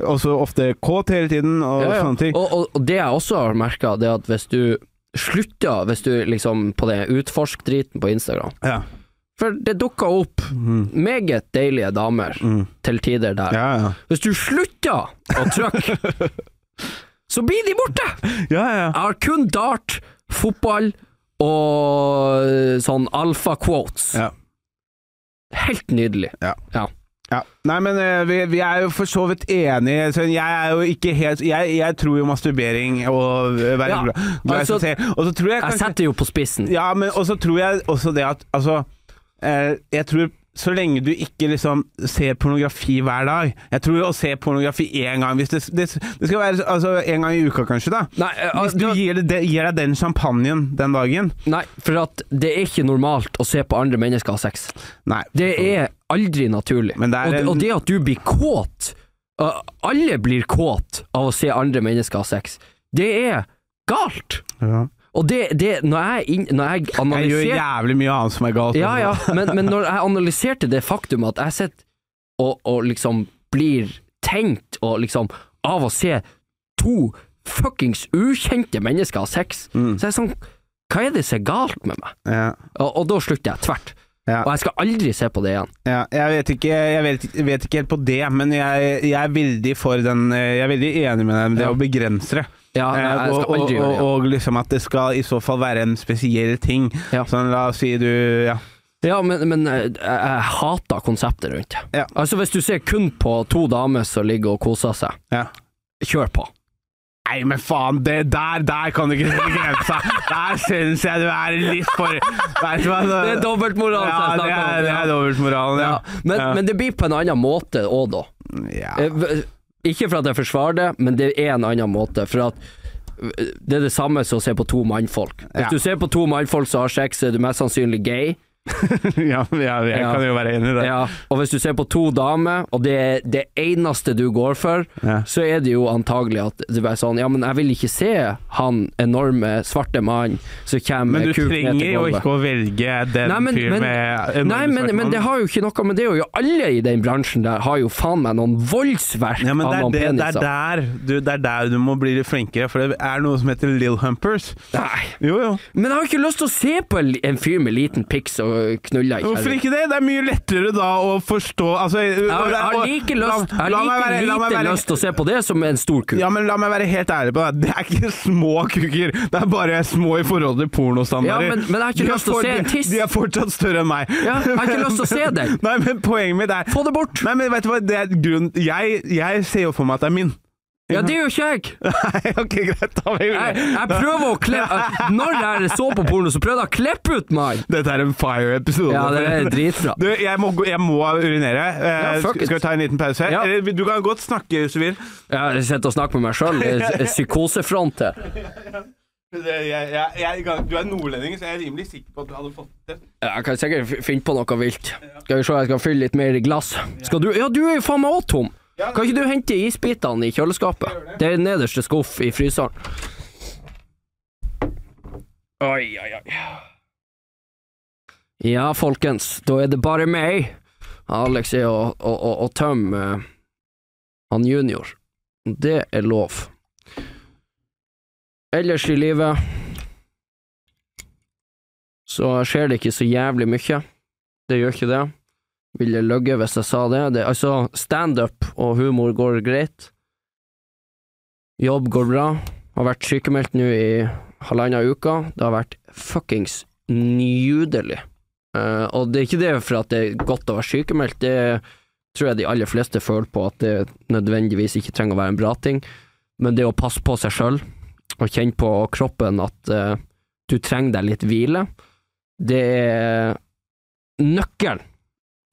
Speaker 2: også ofte kåt hele tiden og
Speaker 4: Ja,
Speaker 2: sånne ting.
Speaker 4: Og, og, det jeg også har merka, det er at hvis du slutter Hvis du liksom på det utforsk-driten på Instagram
Speaker 2: Ja.
Speaker 4: For det dukka opp meget deilige damer
Speaker 2: Mm.
Speaker 4: til tider der.
Speaker 2: Ja, ja.
Speaker 4: Hvis du slutter å trykke, så blir de borte!
Speaker 2: ja, ja.
Speaker 4: Jeg har kun dart, fotball og sånn alfa-quotes.
Speaker 2: Ja.
Speaker 4: Helt nydelig.
Speaker 2: Ja.
Speaker 4: Ja.
Speaker 2: Ja. Nei, men eh, vi, vi er jo for så vidt enige. Så jeg er jo ikke helt Jeg, jeg tror jo masturbering og være
Speaker 4: Ja,
Speaker 2: glad glad
Speaker 4: altså.
Speaker 2: Og så tror jeg
Speaker 4: Jeg setter jo på spissen.
Speaker 2: Ja, men også tror jeg også det at Altså, eh, jeg tror så lenge du ikke liksom ser pornografi hver dag Jeg tror å se pornografi én gang det, det, det skal være altså en gang i uka, kanskje, da.
Speaker 4: Nei, uh,
Speaker 2: Hvis du gir, det, gir deg den champagnen den dagen
Speaker 4: Nei, for det er ikke normalt å se på andre mennesker ha sex.
Speaker 2: Nei.
Speaker 4: Det er aldri naturlig.
Speaker 2: Men det er
Speaker 4: og, og det at du blir kåt uh, Alle blir kåt av å se andre mennesker ha sex. Det er galt.
Speaker 2: Ja.
Speaker 4: Og det, det Når jeg, når jeg
Speaker 2: Jeg gjør jævlig mye annet som er galt.
Speaker 4: Ja, ja, men, men når jeg analyserte det faktum at jeg sitter og, og liksom blir tenkt og liksom av å se to fuckings ukjente mennesker ha sex,
Speaker 2: Mm.
Speaker 4: så er jeg sånn Hva er det som er galt med meg?
Speaker 2: Ja.
Speaker 4: Og, og da slutter jeg tvert.
Speaker 2: Ja.
Speaker 4: Og jeg skal aldri se på det igjen.
Speaker 2: Ja, jeg vet ikke, jeg vet, jeg vet ikke helt på det, men jeg, jeg er veldig for den Jeg er veldig enig med deg om det å begrense det.
Speaker 4: Ja, nei,
Speaker 2: Eh,
Speaker 4: jeg
Speaker 2: og, og, og, og liksom at det skal i så fall være en spesiell ting.
Speaker 4: Ja.
Speaker 2: Sånn, la oss si du Ja.
Speaker 4: Ja, men, men eh, jeg, jeg hater konseptet rundt det.
Speaker 2: Ja.
Speaker 4: Altså, hvis du ser kun på to damer som ligger og koser seg,
Speaker 2: ja.
Speaker 4: kjør på.
Speaker 2: Nei, men faen, det der, der kan du ikke sette grensa! Der syns jeg du er litt for Vet du hva?
Speaker 4: Det er dobbeltmoral
Speaker 2: Ja,
Speaker 4: jeg
Speaker 2: det
Speaker 4: snakker om.
Speaker 2: er, det er dobbeltmoralen, ja.
Speaker 4: Ja. Men, men det blir på en annen måte òg, da.
Speaker 2: ja.
Speaker 4: Ikke for at jeg forsvarer det, men det er en annen måte. For at eh, det er det samme som å se på to mannfolk. Hvis
Speaker 2: Ja.
Speaker 4: du ser på to mannfolk som har sex, er du mest sannsynlig gay.
Speaker 2: ja, ja, jeg kan jo være enig i det.
Speaker 4: Ja. Og hvis du ser på to damer, og det er det eneste du går for,
Speaker 2: Ja.
Speaker 4: så er det jo antagelig at det er sånn Ja, men jeg vil ikke se han enorme svarte mannen som kommer
Speaker 2: Men du trenger jo ikke å velge den
Speaker 4: Nei, men,
Speaker 2: fyren
Speaker 4: men,
Speaker 2: med enorme
Speaker 4: nei, men, men det har jo ikke noe med det å gjøre. Alle i den bransjen der har jo faen meg noen voldsverk
Speaker 2: Ja, men det
Speaker 4: av noen
Speaker 2: det, det, er
Speaker 4: peniser.
Speaker 2: der, du, det er der du må bli litt flinkere, for det er noe som heter Lill Humpers.
Speaker 4: Nei.
Speaker 2: Jo, jo.
Speaker 4: Men jeg har ikke lyst til å se på en, fyr med liten pics som knuller ikke.
Speaker 2: Hvorfor ikke det? Det er mye lettere da å forstå altså,
Speaker 4: Jeg har, like, lyst, lite lyst til å se på det som en stor kuk.
Speaker 2: Ja, men la meg være helt ærlig på det. Det er ikke små kuker. Det er bare små i forhold til pornostandarder.
Speaker 4: Ja, men- men jeg har ikke lyst til å se en tiss.
Speaker 2: De er fortsatt større enn meg.
Speaker 4: Ja, jeg har ikke lyst til å se den.
Speaker 2: Nei, men poenget mitt er
Speaker 4: Få det bort!
Speaker 2: Nei, men vet du hva, det er grunn Jeg, jeg ser jo for meg at det er min.
Speaker 4: Ja, det er jo ikke jeg.
Speaker 2: Nei, ok, greit. Da vil
Speaker 4: Jeg, jeg prøver å klippe Når jeg så på porno, så prøvde jeg å klippe ut meg.
Speaker 2: Dette er en fire-episode.
Speaker 4: Ja, det er dritbra.
Speaker 2: Du, jeg må, jeg må urinere. Eh,
Speaker 4: Ja,
Speaker 2: skal, vi ta en liten pause?
Speaker 4: Ja.
Speaker 2: Eller, du kan godt snakke hvis du vil.
Speaker 4: Jeg sitter og snakker med meg sjøl. Psykosefront her.
Speaker 2: Jeg, jeg, jeg, du er nordlending, så jeg er rimelig sikker på at du hadde fått det.
Speaker 4: Ja, Jeg kan sikkert finne på noe vilt. Skal vi se, jeg skal fylle litt mer i glass. Skal du Ja, du er jo faen meg òg tom. Kan ikke du hente isbitene i kjøleskapet? Det er nederste skuff i fryseren. Oi, oi, oi. Ja, folkens, da er det bare meg. Alex er å, å, å, å tømme uh, han junior. Det er lov. Ellers i livet så skjer det ikke så jævlig mye. Det gjør ikke det. Ville løgge hvis jeg sa det. det altså, standup og humor går greit. Jobb går bra. Har vært sykemeldt nå i halvannen uke. Det har vært fuckings nydelig. Uh, og det er ikke det for at det er godt å være sykemeldt, det tror jeg de aller fleste føler på at det nødvendigvis ikke trenger å være en bra ting, men det å passe på seg sjøl og kjenne på kroppen at uh, du trenger deg litt hvile, det er nøkkelen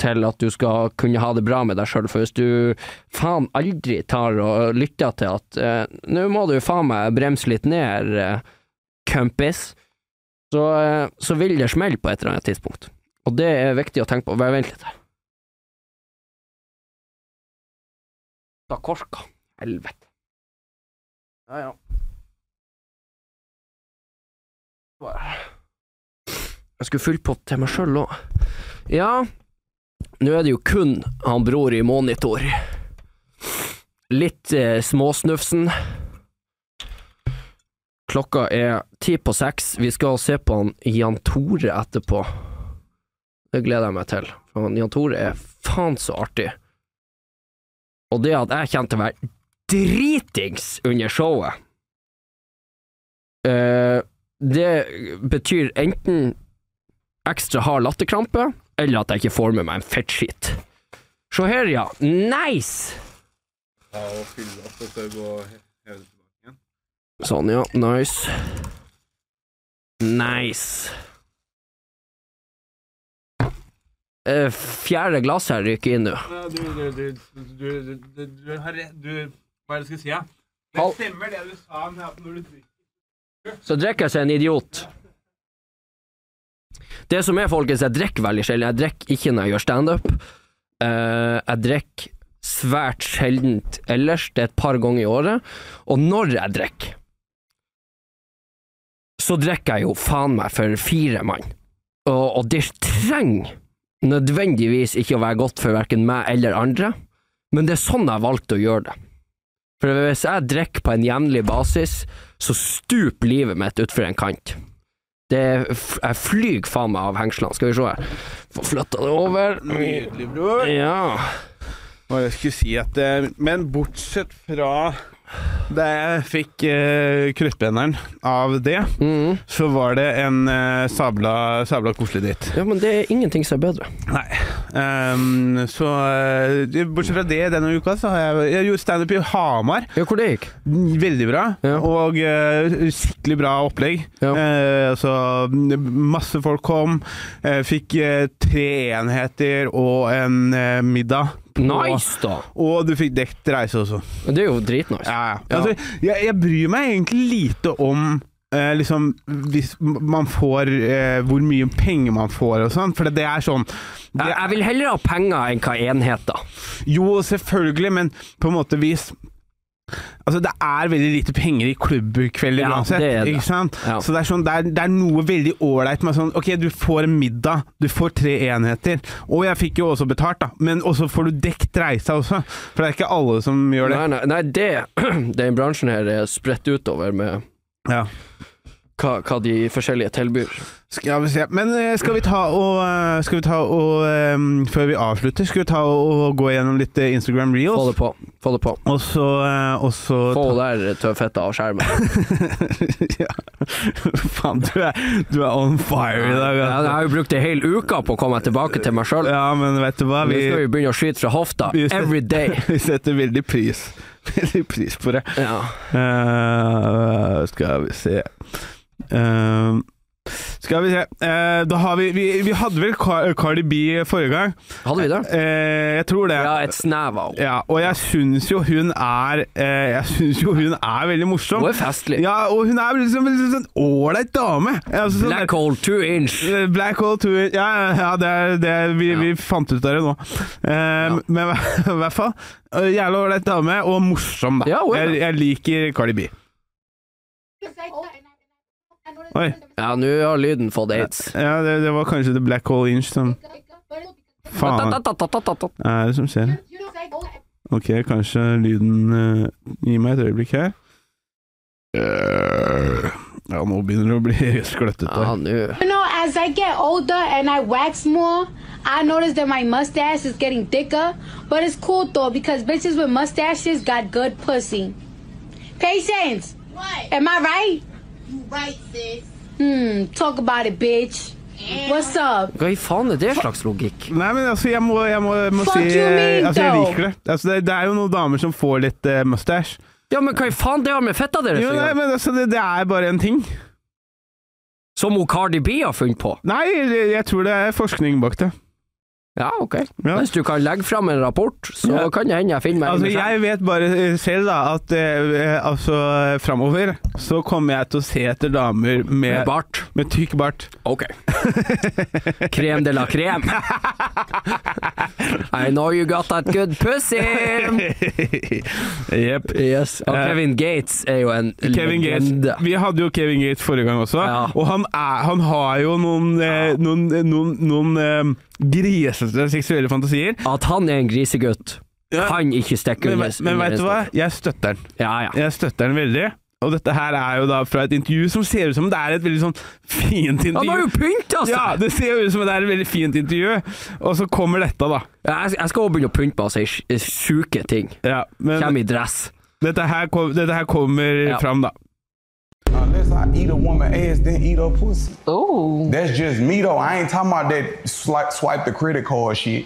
Speaker 4: til at du skal kunne ha det bra med deg sjøl, for hvis du faen aldri tar og lytter til at eh, nå må du faen meg bremse litt ned, eh, kompis, så, eh, så vil det smelle på et eller annet tidspunkt. Og det er viktig å tenke på. Bare vent litt her. Ta korka. Helvete. Ja, ja. Jeg skulle fylt på til meg sjøl òg. Ja, nå er det jo kun han bror i monitor. Litt eh, småsnufsen. Klokka er ti på seks. Vi skal se på han Jan Tore etterpå. Det gleder jeg meg til, for han Jan Tore er faen så artig. Og det at jeg kjente være dritings under showet, eh, det betyr enten ekstra hard latterkrampe, eller at jeg ikke får med meg en fettskit. Se her, ja. Nice! Sånn, ja. Nice. Nice. Eh, Fjerde glass her ryker inn nå.
Speaker 2: Du, du, du, du, du, du du, Hva er det jeg skal si? Ja? Det stemmer det du sa med at når du drikker
Speaker 4: Så drikker jeg seg en idiot. Det som er, folkens, jeg drikker veldig sjelden. Jeg drikker ikke når jeg gjør standup. Uh, jeg drikker svært sjeldent ellers. Det er et par ganger i året. Og når jeg drikker, så drikker jeg jo faen meg for fire mann. Og, og det trenger nødvendigvis ikke å være godt for verken meg eller andre, men det er sånn jeg valgte å gjøre det. For hvis jeg drikker på en jevnlig basis, så stuper livet mitt utfor en kant. Det jeg flyr faen meg av hengslene. Skal vi se her. Få flytta det over.
Speaker 2: Nydelig, bror.
Speaker 4: Ja.
Speaker 2: Hva jeg skulle si at eh, Men bortsett fra da jeg fikk uh, kruttbrenneren av det,
Speaker 4: mm.
Speaker 2: så var det en uh, sabla, sabla koselig dritt.
Speaker 4: ja, men det er ingenting som er bedre.
Speaker 2: Nei. Um, så uh, bortsett fra det denne uka, så har jeg, jeg gjort standup i Hamar.
Speaker 4: Ja, hvor det gikk?
Speaker 2: Veldig bra.
Speaker 4: Ja.
Speaker 2: Og uh, skikkelig bra opplegg.
Speaker 4: Ja.
Speaker 2: Eh, altså, masse folk kom. Fikk tre enheter og en eh,
Speaker 4: Nice, da!
Speaker 2: Og du fikk dekt reise også.
Speaker 4: Det er jo dritnice.
Speaker 2: Ja, ja. Altså, jeg, jeg bryr meg egentlig lite om eh, liksom hvis man får eh, Hvor mye penger man får og sånn, for det er sånn det,
Speaker 4: Jeg, jeg vil heller ha penger enn hva enheter.
Speaker 2: Jo, selvfølgelig, men på en måte hvis Altså, det er veldig lite penger i klubbkvelder
Speaker 4: Ja,
Speaker 2: uansett.
Speaker 4: det det.
Speaker 2: Ikke sant?
Speaker 4: Ja.
Speaker 2: Så det er, sånn, det, er, det er noe veldig ålreit med sånn Ok, du får en middag, du får tre enheter. Og jeg fikk jo også betalt, da, men også får du dekt reisa også. For det er ikke alle som gjør det.
Speaker 4: Nei, nei, nei det, den bransjen her er spredt utover med
Speaker 2: Ja.
Speaker 4: hva, hva de forskjellige tilbyr.
Speaker 2: Skal vi se. Men eh, skal vi ta og, eh, vi ta og um, Før vi avslutter, skal vi ta og, og gå gjennom litt Instagram Instagram
Speaker 4: Få
Speaker 2: reels?
Speaker 4: det på. Få det på.
Speaker 2: Og så, og så
Speaker 4: Få der tøffhetta av skjermen.
Speaker 2: ja. Faen, du er, du er on fire i dag.
Speaker 4: Ja,
Speaker 2: Altså.
Speaker 4: jeg har jo brukt ei hel uke på å komme tilbake til meg sjøl.
Speaker 2: Ja, men vet du hva?
Speaker 4: Nå skal
Speaker 2: Vi,
Speaker 4: vi begynne å skyte fra hofta.
Speaker 2: Setter,
Speaker 4: Every day.
Speaker 2: vi setter veldig pris Veldig pris på det.
Speaker 4: Ja.
Speaker 2: Uh, skal vi se Eh, Skal vi se Eh, Da har vi Vi, vi hadde vel Car Cardi B forrige gang.
Speaker 4: Hadde vi det?
Speaker 2: Eh, jeg tror det.
Speaker 4: Ja, et snev av.
Speaker 2: Ja, og jeg syns jo hun er eh, Jeg syns jo hun er veldig morsom.
Speaker 4: Hun er festlig.
Speaker 2: Ja, og hun er liksom en sånn ålreit dame. Altså, sånn
Speaker 4: Black hole two inch.
Speaker 2: Eh, Black Hole Two Ja, ja, ja det er, det vi,
Speaker 4: Ja.
Speaker 2: vi fant ut av det nå. Eh, Men i hvert fall eh, jævla ålreit dame, og morsom, da. Jeg, jeg liker Cardi B. Oi.
Speaker 4: Ja, nå har lyden fått aids.
Speaker 2: Ja, det, det var kanskje The Black Hole Inch som Faen, hva er det som skjer? Ok, kanskje lyden uh, Gi meg et øyeblikk her. Eh, ja, nå begynner det å bli skløttete.
Speaker 4: Ja, nå
Speaker 7: as I get older and I wax more, I notice that my mustache is getting thicker. But it's cool though because bitches with mustaches got good pussy. Patience.
Speaker 8: What?
Speaker 7: Am I right?
Speaker 8: You right, sis.
Speaker 7: Mm, Talk about it, bitch. What's up?
Speaker 4: Hva i faen er det slags logikk?
Speaker 2: Nei, men altså, jeg må, jeg må, jeg må
Speaker 7: Fuck
Speaker 2: si
Speaker 7: you mean,
Speaker 2: altså, Jeg liker det. Altså, det. Det er jo noen damer som får litt uh, mustache.
Speaker 4: Ja, men hva i faen det har med fetta deres å gjøre?
Speaker 2: men altså, det, det er bare en ting.
Speaker 4: Som Cardi B har funnet på?
Speaker 2: Nei, jeg, jeg tror det er forskning bak det.
Speaker 4: Ja, ok.
Speaker 2: Ja.
Speaker 4: Hvis du kan legge fram en rapport, så
Speaker 2: Ja.
Speaker 4: kan det hende jeg finner meg
Speaker 2: Altså, jeg vet bare eh, selv da at eh, altså, framover så kommer jeg til å se etter damer med,
Speaker 4: Med bart.
Speaker 2: med tykk bart.
Speaker 4: Ok. Krem de la krem. I know you got that good pussy.
Speaker 2: Jepp.
Speaker 4: Yes. Og
Speaker 2: Eh,
Speaker 4: Kevin Gates er jo en
Speaker 2: Kevin Gates. Vi hadde jo Kevin Gates forrige gang også,
Speaker 4: Ja.
Speaker 2: og han, er, han har jo noen, eh, noen, noen, noen eh, grisete seksuelle fantasier.
Speaker 4: At han er en grisegutt, kan ikke stikke under.
Speaker 2: men
Speaker 4: men
Speaker 2: vet du hva? Jeg støtter den.
Speaker 4: Ja, ja.
Speaker 2: Jeg støtter den veldig. Og dette her er jo da fra et intervju som ser ut som det er et veldig sånn fint intervju.
Speaker 4: Han har jo pynta seg!
Speaker 2: Ja, det ser ut som det er et veldig fint intervju, og så kommer dette, da.
Speaker 4: Jeg, skal også begynne å pynte meg altså, sjuke ting.
Speaker 2: Ja, men
Speaker 4: Kjem i dress.
Speaker 2: dette her, kom, dette her kommer
Speaker 4: Ja.
Speaker 2: fram, da.
Speaker 9: Unless I eat a woman ass, then eat her pussy. Ooh. That's just me though. I ain't talking about that swipe, swipe the credit card shit.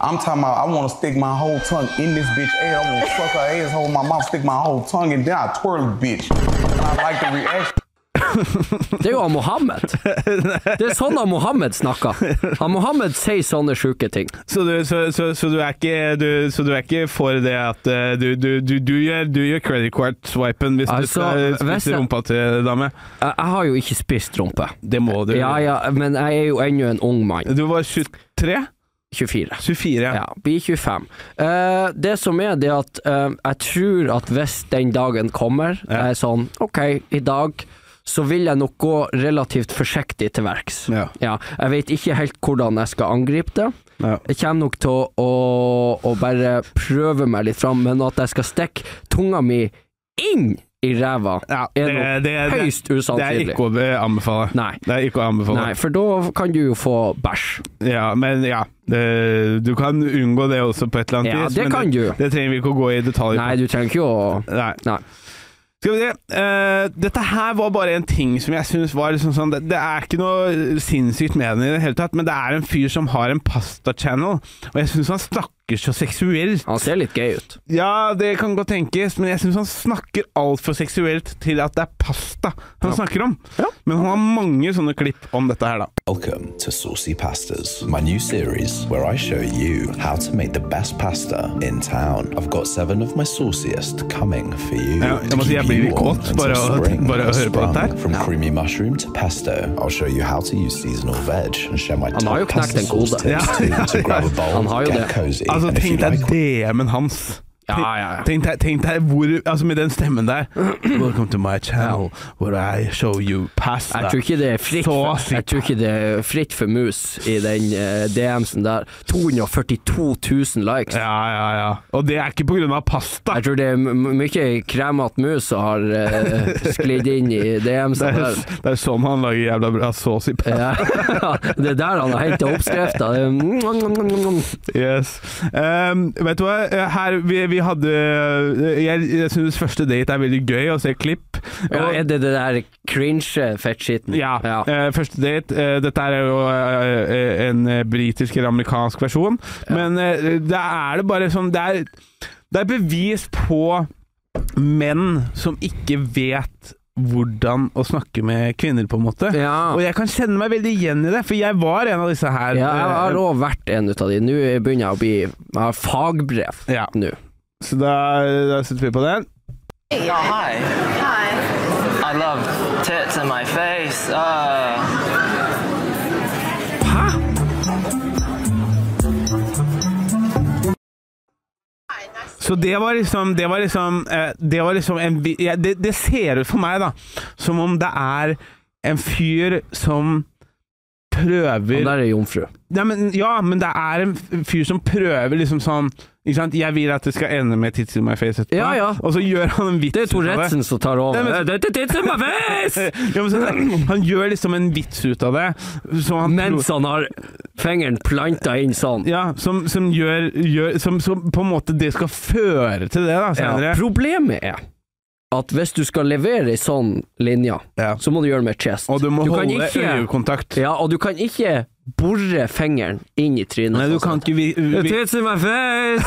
Speaker 9: I'm talking about I want to stick my whole tongue in this bitch ass. I want to suck her asshole in my mouth, stick my whole tongue, and then I twirl the bitch. I like the reaction.
Speaker 4: Det er jo av Mohammed. Det er sånn av Mohammed snakker. Han Mohammed sier sånne sjuke ting.
Speaker 2: Så du, så, så, så du, er ikke, du, du er ikke for det at eh, du, du, du, du gjør, du gjør credit card-swipen hvis
Speaker 4: Altså,
Speaker 2: du skal spise rumpa til dame?
Speaker 4: Jeg, jeg har jo ikke spist rumpe.
Speaker 2: Det må du.
Speaker 4: Ja, ja, men jeg er jo ennå en ung mann.
Speaker 2: Du var 23?
Speaker 4: 24.
Speaker 2: 24, ja.
Speaker 4: Ja, blir 25. Uh, det som er, det at uh, jeg tror at hvis den dagen kommer,
Speaker 2: Ja.
Speaker 4: er sånn OK, i dag så vil jeg nok gå relativt forsiktig til verks.
Speaker 2: Ja.
Speaker 4: jeg vet ikke helt hvordan jeg skal angripe det.
Speaker 2: Ja.
Speaker 4: Jeg kommer nok til å, å, bare prøve meg litt fram, men at jeg skal stikke tunga mi inn i ræva,
Speaker 2: Ja,
Speaker 4: er nok høyst
Speaker 2: det er
Speaker 4: usannsynlig.
Speaker 2: ikke å anbefale.
Speaker 4: Nei.
Speaker 2: Det er ikke å anbefale.
Speaker 4: Nei, for da kan du jo få bæsj.
Speaker 2: Ja, men ja. Det, du kan unngå det også på et eller annet
Speaker 4: Ja,
Speaker 2: vis.
Speaker 4: det
Speaker 2: men
Speaker 4: kan du.
Speaker 2: Det trenger vi ikke å gå i detalj på.
Speaker 4: Nei, du trenger ikke å
Speaker 2: Nei.
Speaker 4: Nei.
Speaker 2: Skal vi se. Uh, dette her var bare en ting som jeg syns var liksom sånn det, det er ikke noe sinnssykt med den i det hele tatt, men det er en fyr som har en pasta-channel, og jeg syns han snakker så seksuelt.
Speaker 4: Han ser litt gøy ut.
Speaker 2: Ja, det kan godt tenkes, men jeg syns han snakker altfor seksuelt til at det er pasta han snakker om. Ja. Men han har mange sånne klipp om dette her, da.
Speaker 10: Welcome to Saucy Pastas, my new series where I show you how to make the best pasta in town. I've got seven of my sauciest coming for you.
Speaker 2: Ja, jeg må si jeg blir kåt bare å- høre på dette her.
Speaker 10: From creamy mushroom to pesto, I'll show you how to use seasonal veg and share my top pasta sauce tips
Speaker 2: Ja.
Speaker 10: too. So grab a bowl, get cozy,
Speaker 2: Altså, tenk deg DM-en hans.
Speaker 4: Ja, ja, ja.
Speaker 2: Tenk deg, tenk deg hvor Altså, med den stemmen der. Welcome to my channel, where I show you pasta.
Speaker 4: Jeg tror ikke det er fritt for, jeg tror ikke det er fritt for mus i den uh, DM-en der. 242 000 likes.
Speaker 2: Ja, ja, ja. Og det er ikke av pasta.
Speaker 4: Jeg tror det er mye kremete mus som har uh, sklidd inn i DM-en
Speaker 2: er,
Speaker 4: der.
Speaker 2: det er sånn han lager jævla bra sås i pasta.
Speaker 4: Ja, det er der han har henta oppskrifta.
Speaker 2: Yes. Um, vet du hva, her vi, vi hadde Jeg, jeg syns første date er veldig gøy å se klipp.
Speaker 4: Ja, er det det der cringe fettskitten?
Speaker 2: Ja. eh, første date. uh, dette er jo uh, en eh, britisk eller amerikansk versjon, men uh, da er det bare sånn det er, det er bevis på menn som ikke vet hvordan å snakke med kvinner, på en måte.
Speaker 4: Ja.
Speaker 2: Og jeg kan kjenne meg veldig igjen i det, for jeg var en av disse her.
Speaker 4: Ja, jeg har
Speaker 2: eh,
Speaker 4: òg vært en ut av de. Nå begynner jeg å bli Jeg har fagbrev
Speaker 2: Ja.
Speaker 4: nå.
Speaker 2: Så da, da setter vi på den.
Speaker 11: Oh, hi. Hi. I love tits in my face. Uh,
Speaker 2: Så det var liksom Det var liksom, eh, det, var liksom en, ja, det, det ser ut for meg, da, som om det er en fyr som prøver
Speaker 4: Han der er jomfru.
Speaker 2: ja men, ja, men det er en fyr som prøver liksom sånn ikke sant? Jeg vil at det skal ende med tits in my face etterpå.
Speaker 4: Ja, ja.
Speaker 2: Og så gjør han en vits ut av
Speaker 4: Det Det
Speaker 2: er av
Speaker 4: som tar over.
Speaker 2: det. men-
Speaker 4: tits in my face!
Speaker 2: Ja, men han gjør liksom en vits ut av det. Han
Speaker 4: Mens han har fingeren planta inn sånn.
Speaker 2: ja, som, som gjør, gjør som, som på en måte det skal føre til det, da,
Speaker 4: Ja,
Speaker 2: senere.
Speaker 4: problemet er at hvis du skal levere ei sånn linje,
Speaker 2: Ja.
Speaker 4: så må du gjøre det med chest.
Speaker 2: Og du må
Speaker 4: du
Speaker 2: holde
Speaker 4: ikke-
Speaker 2: øyekontakt.
Speaker 4: Ja, og du kan ikke bore fingeren inn i trynet.
Speaker 2: Nei, du kan ikke vi, vi,
Speaker 4: Tits in my face!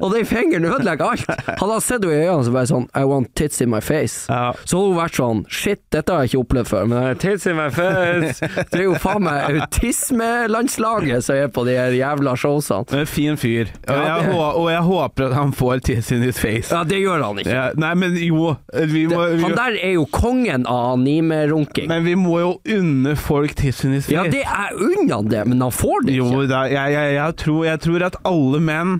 Speaker 4: og den fingeren ødelegger alt. Hadde han sett henne i øynene så bare sånn I want tits in my face.
Speaker 2: Ja.
Speaker 4: Så hadde hun vært sånn Shit, dette har jeg ikke opplevd før, men tits in my face Det er jo faen meg autismelandslaget som er på de her jævla showsene.
Speaker 2: En fin fyr.
Speaker 4: Ja,
Speaker 2: jeg,
Speaker 4: det-
Speaker 2: og jeg håper at han får tits in his face.
Speaker 4: Ja, det gjør han ikke.
Speaker 2: Ja, nei, men jo vi må, vi,
Speaker 4: Han der er jo kongen av anime-runking.
Speaker 2: Men vi må jo unne folk tiss in his.
Speaker 4: Ja, det er unna det, men han får det
Speaker 2: Jo
Speaker 4: ikke.
Speaker 2: da, jeg, jeg, jeg, tror, jeg tror at alle menn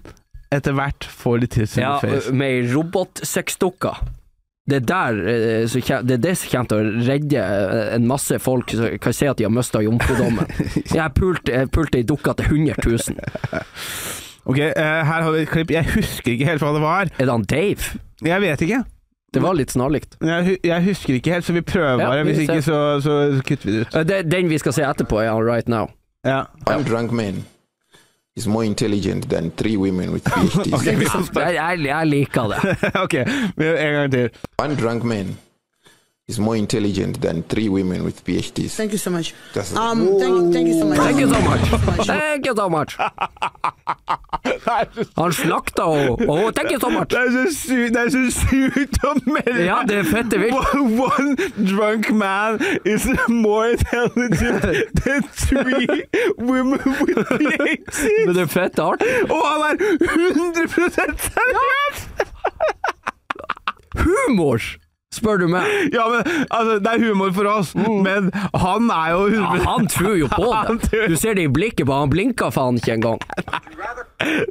Speaker 2: etter hvert får litt tiss in
Speaker 4: Ja,
Speaker 2: his face.
Speaker 4: med ei robotsexdukke. Det der, eh, det er det som kommer til å redde eh, en masse folk som kan si at de har mista jomfrudommen. Jeg pulte pult pulte ei dukke til 100 000.
Speaker 2: Ok, eh, her har vi et klipp. Jeg husker ikke helt hva det var.
Speaker 4: Er det han Dave?
Speaker 2: Jeg vet ikke.
Speaker 4: Det var litt snarlikt.
Speaker 2: Jeg, jeg husker ikke helt, så vi prøver
Speaker 4: Ja,
Speaker 2: bare.
Speaker 4: Ja,
Speaker 2: Hvis ikke, så, så kutter vi det ut.
Speaker 4: Eh, det- Den vi skal se etterpå, er All Right Now.
Speaker 2: Ja.
Speaker 8: I'm drunk man is more intelligent than three women with PhDs.
Speaker 2: Ok, vi får starte.
Speaker 4: Jeg, jeg, jeg liker det.
Speaker 2: ok, en gang til.
Speaker 8: I'm drunk man is more intelligent than three women with PhDs.
Speaker 12: Thank you so much. Um, thank, thank you so much.
Speaker 4: Thank you so much. Thank you so much. Han slakta henne. Oh, thank you so much.
Speaker 2: Det er så sykt, det er så sykt å melde!
Speaker 4: Ja, det er fette vilt.
Speaker 2: One, one drunk man is more intelligent than three women with PhDs.
Speaker 4: Men det er fett artig.
Speaker 2: Og han er 100 seriøs!
Speaker 4: Humor, spør du meg.
Speaker 2: Ja, men altså, det er humor for oss, men han er jo 100
Speaker 4: Ja, han tror jo på det. Du ser det i blikket på han, blinker faen ikke engang.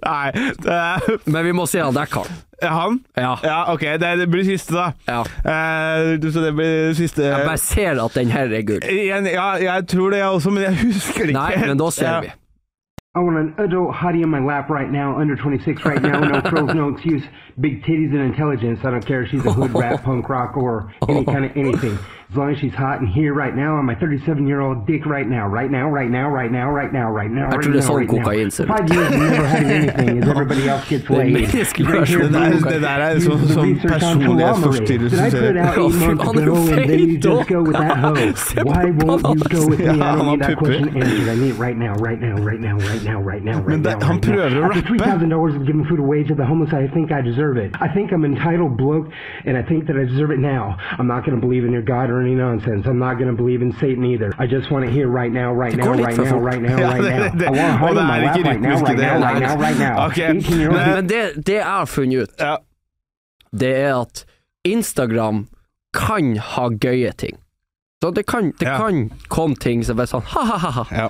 Speaker 2: Nei, er
Speaker 4: Men vi må se han dekker han.
Speaker 2: Han?
Speaker 4: Ja.
Speaker 2: Ja, ok, det, det blir siste, da.
Speaker 4: Ja.
Speaker 2: Uh, så det blir siste
Speaker 4: Jeg bare ser at den her er gull.
Speaker 2: Igjen, ja, jeg tror det, jeg også, men jeg husker det ikke.
Speaker 4: Nei, men da ser vi.
Speaker 13: I want an adult hottie on my lap right now, under 26 right now, no frills, no excuse, big titties and intelligence. I don't care if she's a hood rap, punk rock, or any kind of anything. As long as she's hot and here right now on my 37 year old dick right now, right now, right now, right now, right now, right now,
Speaker 4: Jeg
Speaker 13: right
Speaker 4: tror det er
Speaker 13: now,
Speaker 4: sånn
Speaker 13: right now.
Speaker 4: kokain ser ut.
Speaker 13: Five years and never had anything as everybody else gets
Speaker 4: Det er
Speaker 13: laid.
Speaker 4: menneskelig
Speaker 13: Right here,
Speaker 4: versjon.
Speaker 2: Det der-
Speaker 13: boom.
Speaker 2: det der er
Speaker 13: Use
Speaker 2: sånn-
Speaker 13: the
Speaker 2: sånn
Speaker 13: research on
Speaker 2: personlighetsforstyrrelse,
Speaker 13: telomerase. Did I
Speaker 2: ser
Speaker 13: put
Speaker 2: jeg.
Speaker 13: out
Speaker 4: Ja,
Speaker 13: eight
Speaker 4: fy,
Speaker 13: months
Speaker 4: han er
Speaker 13: ago
Speaker 4: jo
Speaker 13: and then
Speaker 4: feit,
Speaker 13: you just
Speaker 4: da.
Speaker 13: go with that hoe?
Speaker 4: Se på
Speaker 13: Why won't you
Speaker 4: han.
Speaker 13: go with me? I
Speaker 2: Ja, han
Speaker 13: don't
Speaker 2: har
Speaker 13: need that
Speaker 2: pupper.
Speaker 13: question answered. I need it right now, right now, right now, right now, right now, right
Speaker 2: Men det-
Speaker 13: now.
Speaker 2: han
Speaker 13: right now.
Speaker 2: prøver å
Speaker 13: After
Speaker 2: rappe.
Speaker 13: three thousand dollars of giving food away to the homeless, I think I deserve it. I think I'm entitled, bloke, and I think that I deserve it now. I'm not going to believe in your God or any nonsense. I'm not going to believe in Satan either. I just want to hear right now, right now, right now, right now, right now. I want to
Speaker 2: og
Speaker 13: in my lap right now, right now, right now,
Speaker 2: tatt.
Speaker 13: right now.
Speaker 2: Ok,
Speaker 13: 18 year old
Speaker 2: men-
Speaker 4: det, det jeg har funnet ut,
Speaker 2: Ja.
Speaker 4: det er at Instagram kan ha gøye ting. Så det kan, det
Speaker 2: Ja.
Speaker 4: kan komme ting som er sånn ha-ha-ha.
Speaker 2: Ja.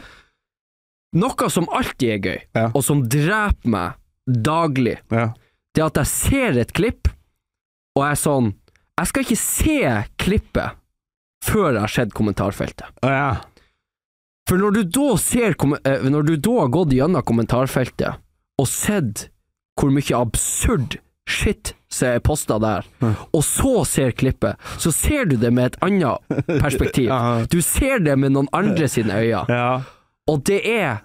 Speaker 4: Noe som alltid er gøy,
Speaker 2: Ja.
Speaker 4: og som dreper meg daglig,
Speaker 2: Ja.
Speaker 4: det er at jeg ser et klipp, og jeg er sånn Jeg skal ikke se klippet før jeg har sett kommentarfeltet.
Speaker 2: Å, ja.
Speaker 4: For når du da ser eh, Når du da har gått gjennom kommentarfeltet og sett hvor mye absurd shit som er posta der, og så ser klippet, så ser du det med et annet perspektiv. Du ser det med noen andre sine øyne, og det er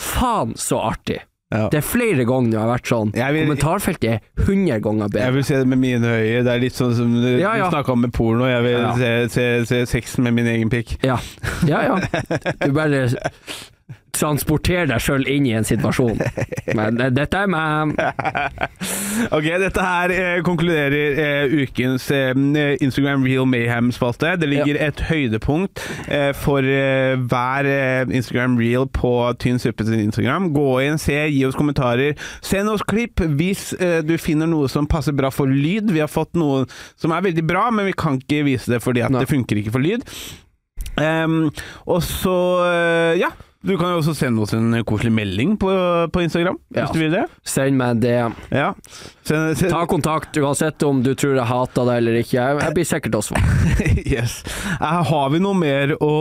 Speaker 4: faen så artig.
Speaker 2: Ja.
Speaker 4: Det er flere ganger jeg har vært sånn.
Speaker 2: Vil-
Speaker 4: Kommentarfeltet er 100 ganger bedre.
Speaker 2: Jeg vil se det med mine øyne. Det er litt sånn som du,
Speaker 4: Ja, ja.
Speaker 2: snakka om med porno. Jeg vil se, se, se sexen med min egen pikk.
Speaker 4: Ja, ja. ja. Du bare transporterer deg sjøl inn i en situasjon. Men eh, dette er meg.
Speaker 2: Ok, dette her eh, konkluderer eh, ukens eh, Instagram Real Mayhem-spalte. Det ligger et høydepunkt eh, for eh, hver Instagram Reel på Tynn suppe sin Instagram. Gå inn, se, gi oss kommentarer. Send oss klipp hvis du finner noe som passer bra for lyd. Vi har fått noe som er veldig bra, men vi kan ikke vise det fordi at
Speaker 4: Nei.
Speaker 2: det funker ikke for lyd. Um, og så, ja. Du kan jo også sende oss en koselig melding på, på Instagram,
Speaker 4: Ja.
Speaker 2: hvis du vil det.
Speaker 4: Send meg det.
Speaker 2: Ja. Send, send,
Speaker 4: Ta kontakt, uansett om du tror jeg hater deg eller ikke. Jeg blir sikkert også svart.
Speaker 2: yes. Eh, har vi noe mer å,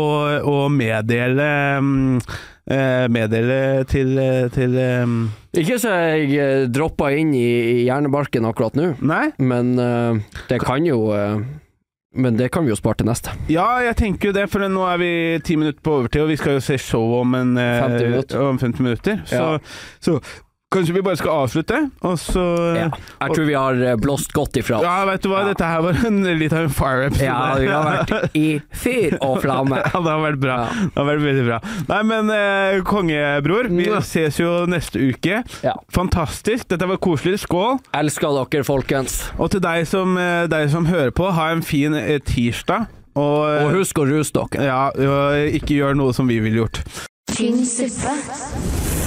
Speaker 2: å meddele mm, eh, Meddele til, eh, til um...
Speaker 4: Ikke så jeg droppa inn i, hjernebarken akkurat nå,
Speaker 2: Nei?
Speaker 4: men uh, det kan jo eh, Men det kan vi jo spare til neste.
Speaker 2: Ja, jeg tenker jo det, for nå er vi ti minutter på overtid, og vi skal jo se show om, en, eh,
Speaker 4: 50 minutter.
Speaker 2: om 50 minutter. Så,
Speaker 4: Ja.
Speaker 2: så Kanskje vi bare skal avslutte, og så
Speaker 4: Ja. Jeg tror vi har eh, blåst godt ifra.
Speaker 2: Ja, vet du hva, dette her var en, litt av en fire-episode.
Speaker 4: Ja, vi har vært i fyr og flamme.
Speaker 2: Ja, det har vært bra. Det har vært veldig bra. Nei, men eh, kongebror, vi ses jo neste uke.
Speaker 4: Ja.
Speaker 2: Fantastisk. Dette var koselig. Skål.
Speaker 4: Elsker dere, folkens.
Speaker 2: Og til deg som, eh, deg som hører på, ha en fin eh, tirsdag. Og, eh,
Speaker 4: Og husk å ruse dere.
Speaker 2: ja, og ikke gjør noe som vi ville gjort.
Speaker 1: Tynn suppe.